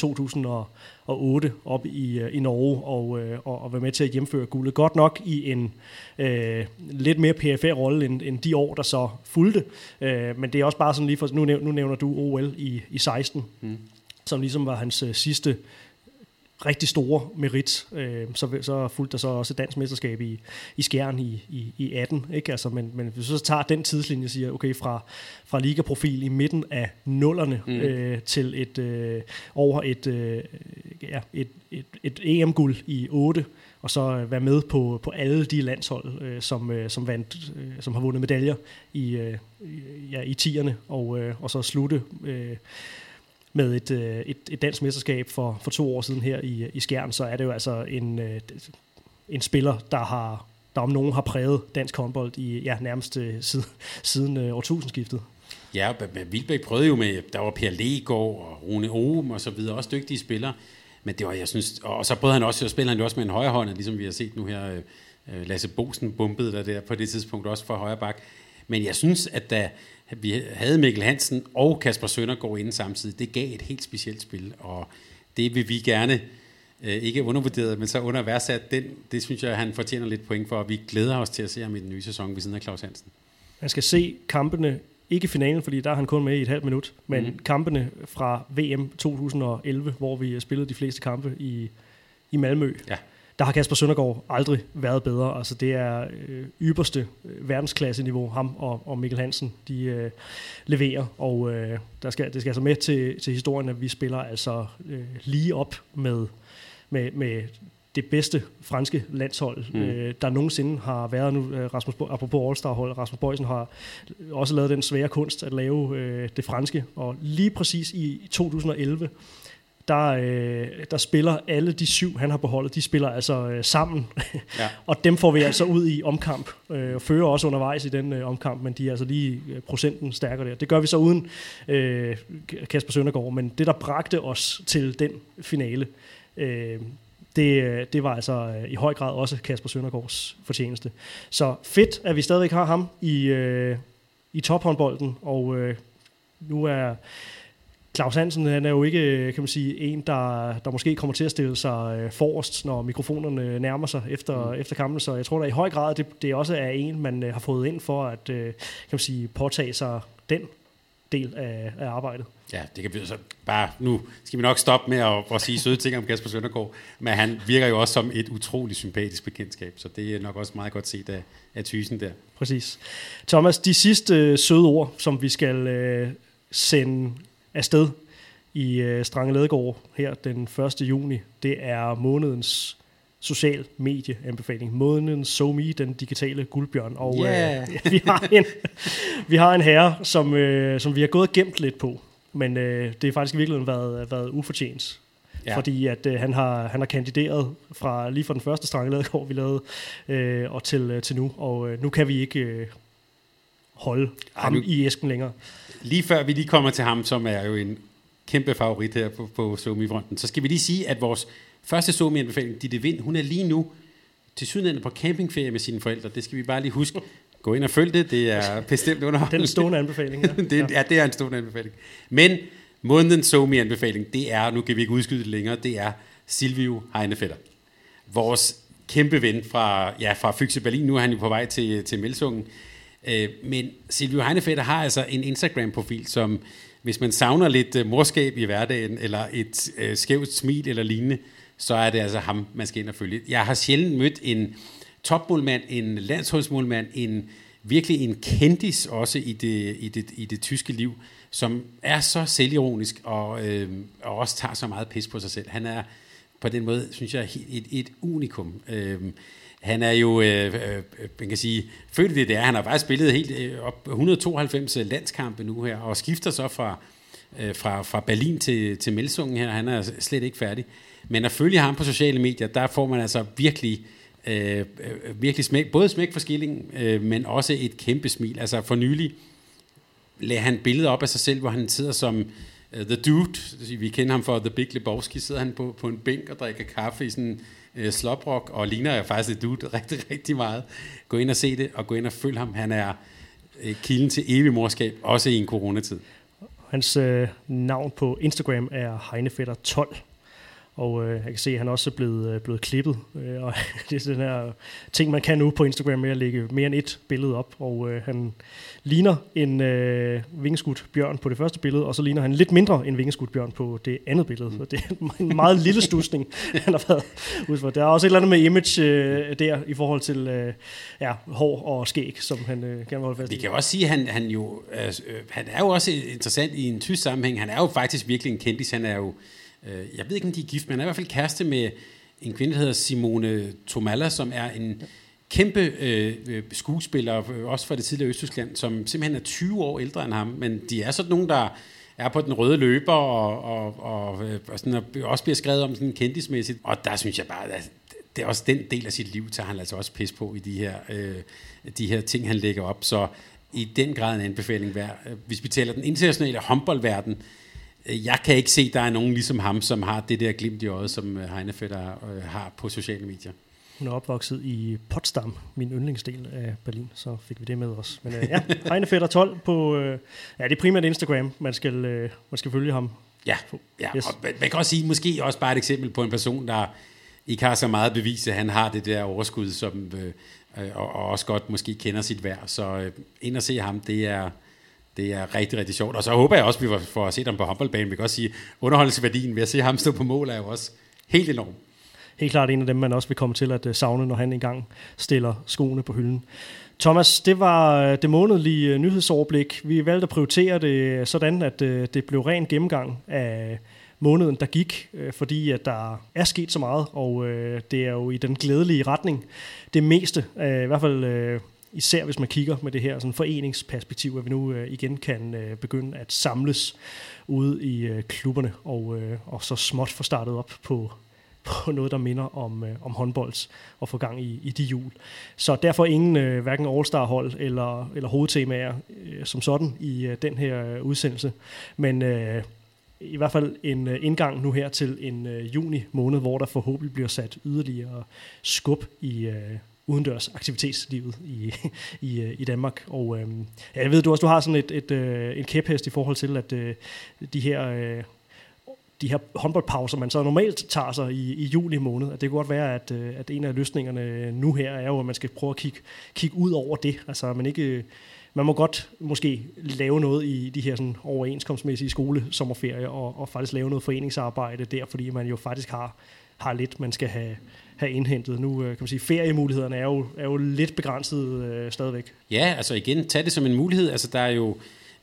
2008 op i, øh, i Norge og, øh, og, og var med til at hjemføre guldet. Godt nok i en øh, lidt mere PFR rolle end, end de år, der så fulgte. Øh, men det er også bare sådan lige for, nu nævner, nu nævner du OL i, i 16, mm. som ligesom var hans øh, sidste rigtig store merit. Øh, så, så fulgte der så også et dansk mesterskab i, i Skjern i, i, i 18. Ikke? Altså, men, men hvis vi så tager den tidslinje og siger, okay, fra, fra ligaprofil i midten af nullerne mm. øh, til et øh, over et, øh, ja, et, et, et EM-guld i 8, og så være med på, på alle de landshold, øh, som, øh, som, vandt, øh, som har vundet medaljer i, øh, ja, i tierne, og, øh, og så slutte øh, med et, øh, et, et dansk mesterskab for, for to år siden her i, i Skjern, så er det jo altså en, øh, en spiller, der har der om nogen har præget dansk håndbold i ja, nærmest øh, siden, siden årtusindskiftet. Ja, men Vildbæk prøvede jo med, der var Per Legaard og Rune Ohm og så videre, også dygtige spillere. Men det var, jeg synes, og så prøvede han også, så spiller han jo også med en højre hånd, ligesom vi har set nu her, Lasse Bosen bumpede der, der på det tidspunkt også for højre bak. Men jeg synes, at da, vi havde Mikkel Hansen og Kasper Søndergaard inde samtidig. Det gav et helt specielt spil, og det vil vi gerne øh, ikke undervurderet, men så underværdsat den. Det synes jeg, han fortjener lidt point for, og vi glæder os til at se ham i den nye sæson ved siden af Claus Hansen. Man skal se kampene, ikke finalen, fordi der er han kun med i et halvt minut, men mm. kampene fra VM 2011, hvor vi spillede de fleste kampe i, i Malmø. Ja der har Kasper Søndergaard aldrig været bedre. Altså det er øh, ypperste øh, verdensklasse-niveau, ham og, og Mikkel Hansen, de øh, leverer. Og øh, der skal, det skal altså med til, til historien, at vi spiller altså øh, lige op med, med, med det bedste franske landshold, mm. øh, der nogensinde har været nu. Øh, Rasmus, apropos All-Star-hold, Rasmus Bøjsen har også lavet den svære kunst at lave øh, det franske. Og lige præcis i 2011, der, øh, der spiller alle de syv, han har beholdet, de spiller altså øh, sammen. Ja. og dem får vi altså ud i omkamp. Øh, og fører også undervejs i den øh, omkamp, men de er altså lige øh, procenten stærkere der. Det gør vi så uden øh, Kasper Søndergaard, men det, der bragte os til den finale, øh, det, øh, det var altså øh, i høj grad også Kasper Søndergaards fortjeneste. Så fedt, at vi stadigvæk har ham i, øh, i tophåndbolden, og øh, nu er Claus Hansen han er jo ikke kan man sige, en, der, der måske kommer til at stille sig øh, forrest, når mikrofonerne nærmer sig efter, mm. efter kampen. Så jeg tror da i høj grad, det, det også er en, man øh, har fået ind for at øh, kan man sige, påtage sig den del af, af arbejdet. Ja, det kan vi så bare, nu skal vi nok stoppe med at, at sige søde ting om Kasper Søndergaard, men han virker jo også som et utroligt sympatisk bekendtskab, så det er nok også meget godt set af, af Thysen der. Præcis. Thomas, de sidste søde ord, som vi skal øh, sende afsted i øh, Strange Ledegård her den 1. juni. Det er månedens social medieanbefaling. Månedens SoMe, den digitale guldbjørn. Og yeah. øh, vi, har en, vi har en herre, som, øh, som vi har gået og gemt lidt på. Men øh, det er faktisk virkelig været, været ufortjent. Ja. Fordi at øh, han, har, han har kandideret fra lige fra den første Strange Ledegård, vi lavede, øh, og til, øh, til nu. Og øh, nu kan vi ikke øh, holde Ej, ham nu, i æsken længere. Lige før vi lige kommer til ham, som er jo en kæmpe favorit her på, på Somi-fronten, så skal vi lige sige, at vores første Somi-anbefaling, Ditte Vind, hun er lige nu til sydlandet på campingferie med sine forældre. Det skal vi bare lige huske. Gå ind og følg det. Det er bestemt underholdende. Det er en stående anbefaling. Ja. det, ja, det er en stående anbefaling. Men månedens Somi-anbefaling, det er, nu kan vi ikke udskyde det længere, det er Silvio Heinefetter. Vores kæmpe ven fra, ja, fra Fyxe Berlin. Nu er han jo på vej til, til Melsungen. Øh, men Silvio Heinefetter har altså en Instagram-profil, som hvis man savner lidt øh, morskab i hverdagen, eller et øh, skævt smil eller lignende, så er det altså ham, man skal ind og følge. Jeg har sjældent mødt en topmålmand, en landsholdsmålmand, en virkelig en kendis også i det, i det, i det tyske liv, som er så selvironisk og, øh, og også tager så meget pis på sig selv. Han er på den måde, synes jeg, et, et unikum. Øh, han er jo, øh, øh, man kan sige, født det der. Han har faktisk spillet helt øh, op 192 øh, landskampe nu her, og skifter så fra, øh, fra, fra Berlin til, til Melsungen her. Han er slet ikke færdig. Men at følge ham på sociale medier, der får man altså virkelig, øh, øh virkelig smæk, både smæk for skillingen, øh, men også et kæmpe smil. Altså for nylig lagde han billeder op af sig selv, hvor han sidder som uh, The Dude, vi kender ham for The Big Lebowski, sidder han på, på en bænk og drikker kaffe i sådan øh, sloprock, og ligner jeg faktisk et Dude rigtig, rigtig meget. Gå ind og se det, og gå ind og følg ham. Han er øh, kilden til evig morskab, også i en coronatid. Hans øh, navn på Instagram er Heinefetter12. Og øh, jeg kan se, at han også er blevet, øh, blevet klippet. Øh, og det er sådan her ting, man kan nu på Instagram med at lægge mere end et billede op. Og øh, han ligner en øh, vingeskudt bjørn på det første billede, og så ligner han lidt mindre en vingeskudt bjørn på det andet billede. Så det er en meget lille stusning, han har været for. Der er også et eller andet med image øh, der i forhold til øh, ja, hår og skæg, som han øh, gerne vil holde fast i. Vi kan også sige, at han, han, jo, øh, han er jo også interessant i en tysk sammenhæng. Han er jo faktisk virkelig en kendis. Han er jo Øh, jeg ved ikke, om de er gift, men han er i hvert fald kæreste med en kvinde, der hedder Simone Tomalla, som er en kæmpe øh, øh skuespiller, øh, også fra det tidligere Østtyskland, som simpelthen er 20 år ældre end ham, men de er sådan nogen, der er på den røde løber, og, og, og, øh, og, sådan, og også bliver skrevet om sådan kendismæssigt. Og der synes jeg bare, at det er også den del af sit liv, tager han altså også pis på i de her, øh, de her ting, han lægger op. Så i den grad en anbefaling værd. Hvis vi taler den internationale håndboldverden, jeg kan ikke se, at der er nogen ligesom ham, som har det der glimt i øjet, som øh, Heinefetter øh, har på sociale medier. Hun er opvokset i Potsdam, min yndlingsdel af Berlin, så fik vi det med os. Men øh, ja, Heinefetter 12 på, ja, det er primært Instagram, man skal, man skal følge ham. Ja, ja. Yes. og man kan også sige, måske også bare et eksempel på en person, der ikke har så meget bevis, at han har det der overskud, som, øh, og, og også godt måske kender sit værd. Så øh, ind og se ham, det er, det er rigtig, rigtig sjovt. Og så håber jeg også, at vi får set ham på håndboldbanen. Vi kan også sige, underholdelsesværdien ved at se ham stå på mål er jo også helt enorm. Helt klart en af dem, man også vil komme til at øh, savne, når han engang stiller skoene på hylden. Thomas, det var øh, det månedlige øh, nyhedsoverblik. Vi valgte at prioritere det sådan, at det blev ren gennemgang af måneden, der gik, fordi at der er sket så meget, og det er jo i den glædelige retning. Det meste, i hvert fald især hvis man kigger med det her sådan foreningsperspektiv, at vi nu øh, igen kan øh, begynde at samles ude i øh, klubberne og, øh, og så småt få startet op på, på noget, der minder om, øh, om håndbold og få gang i, i de jul. Så derfor ingen øh, hverken All-Star-hold eller, eller hovedtemaer øh, som sådan i øh, den her øh, udsendelse. Men øh, i hvert fald en øh, indgang nu her til en øh, juni måned, hvor der forhåbentlig bliver sat yderligere skub i, øh, udendørs aktivitetslivet i, i, i Danmark. Og øh, jeg ved du også, du har sådan et, et, øh, en kæphest i forhold til, at øh, de her... Øh, de her håndboldpauser, man så normalt tager sig i, i juli måned, at det kan godt være, at, øh, at en af løsningerne nu her er jo, at man skal prøve at kigge, kigge ud over det. Altså, man ikke øh, man må godt måske lave noget i de her sådan overenskomstmæssige skolesommerferier og, og faktisk lave noget foreningsarbejde der, fordi man jo faktisk har, har lidt, man skal have, have indhentet. Nu øh, kan man sige, feriemulighederne er jo, er jo lidt begrænset øh, stadigvæk. Ja, altså igen, tag det som en mulighed. Altså der er jo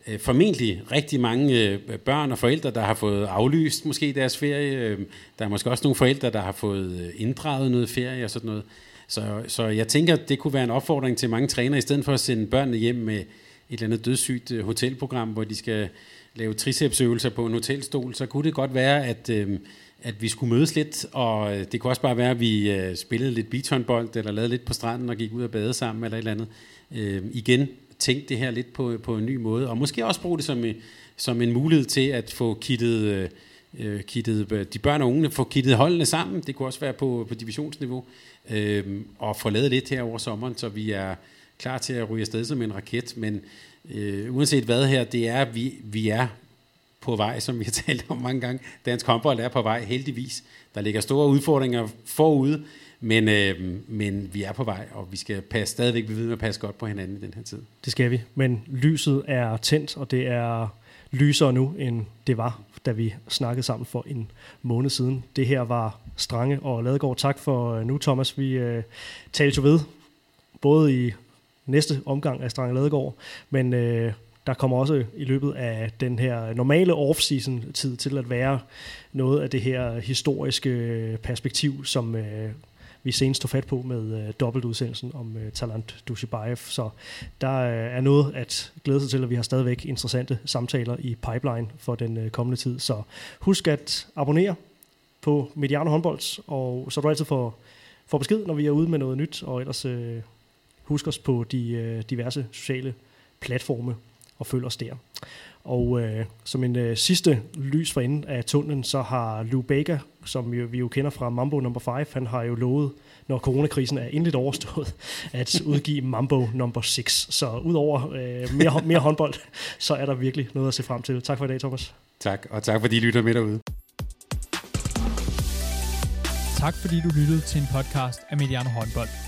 øh, formentlig rigtig mange øh, børn og forældre, der har fået aflyst måske deres ferie. Øhm, der er måske også nogle forældre, der har fået øh, inddraget noget ferie og sådan noget. Så, så jeg tænker, det kunne være en opfordring til mange trænere, i stedet for at sende børnene hjem med et eller andet dødssygt øh, hotelprogram, hvor de skal lave tricepsøvelser på en hotelstol, så kunne det godt være, at... Øh, at vi skulle mødes lidt, og øh, det kunne også bare være, at vi øh, spillede lidt beachhåndbold, eller lavede lidt på stranden og gik ud og bade sammen, eller et eller andet. Øh, igen, tænk det her lidt på, på en ny måde, og måske også bruge det som, øh, som en mulighed til at få kittet, øh, øh kittet de børn og unge, få kittet holdene sammen. Det kunne også være på, på divisionsniveau, øh, og få lavet lidt her over sommeren, så vi er klar til at ryge afsted som en raket, men øh, uanset hvad her, det er, vi, vi er på vej, som vi har talt om mange gange. Dansk håndbold er på vej, heldigvis. Der ligger store udfordringer forude, men, øh, men vi er på vej, og vi skal passe, stadigvæk blive ved med at passe godt på hinanden i den her tid. Det skal vi, men lyset er tændt, og det er lysere nu, end det var, da vi snakkede sammen for en måned siden. Det her var Strange og Ladegaard. Tak for øh, nu, Thomas. Vi øh, talte jo ved, både i næste omgang af Strange Ladegaard, men øh, der kommer også i løbet af den her normale off-season tid til at være noget af det her historiske perspektiv, som øh, vi senest tog fat på med øh, dobbeltudsendelsen om øh, Talant Dushibayev. Så der øh, er noget at glæde sig til, og vi har stadigvæk interessante samtaler i pipeline for den øh, kommende tid. Så husk at abonnere på Mediano Håndbolds, og så du altid får, får besked, når vi er ude med noget nyt, og ellers øh, husk os på de øh, diverse sociale platforme og følg os der. Og øh, som en øh, sidste lys for enden af tunnelen, så har Lou Baker, som jo, vi jo kender fra Mambo Number 5, han har jo lovet, når coronakrisen er endeligt overstået, at udgive Mambo Number 6. Så udover øh, mere, mere håndbold, så er der virkelig noget at se frem til. Tak for i dag, Thomas. Tak, og tak fordi I lytter med derude. Tak fordi du lyttede til en podcast af Mediano Håndbold.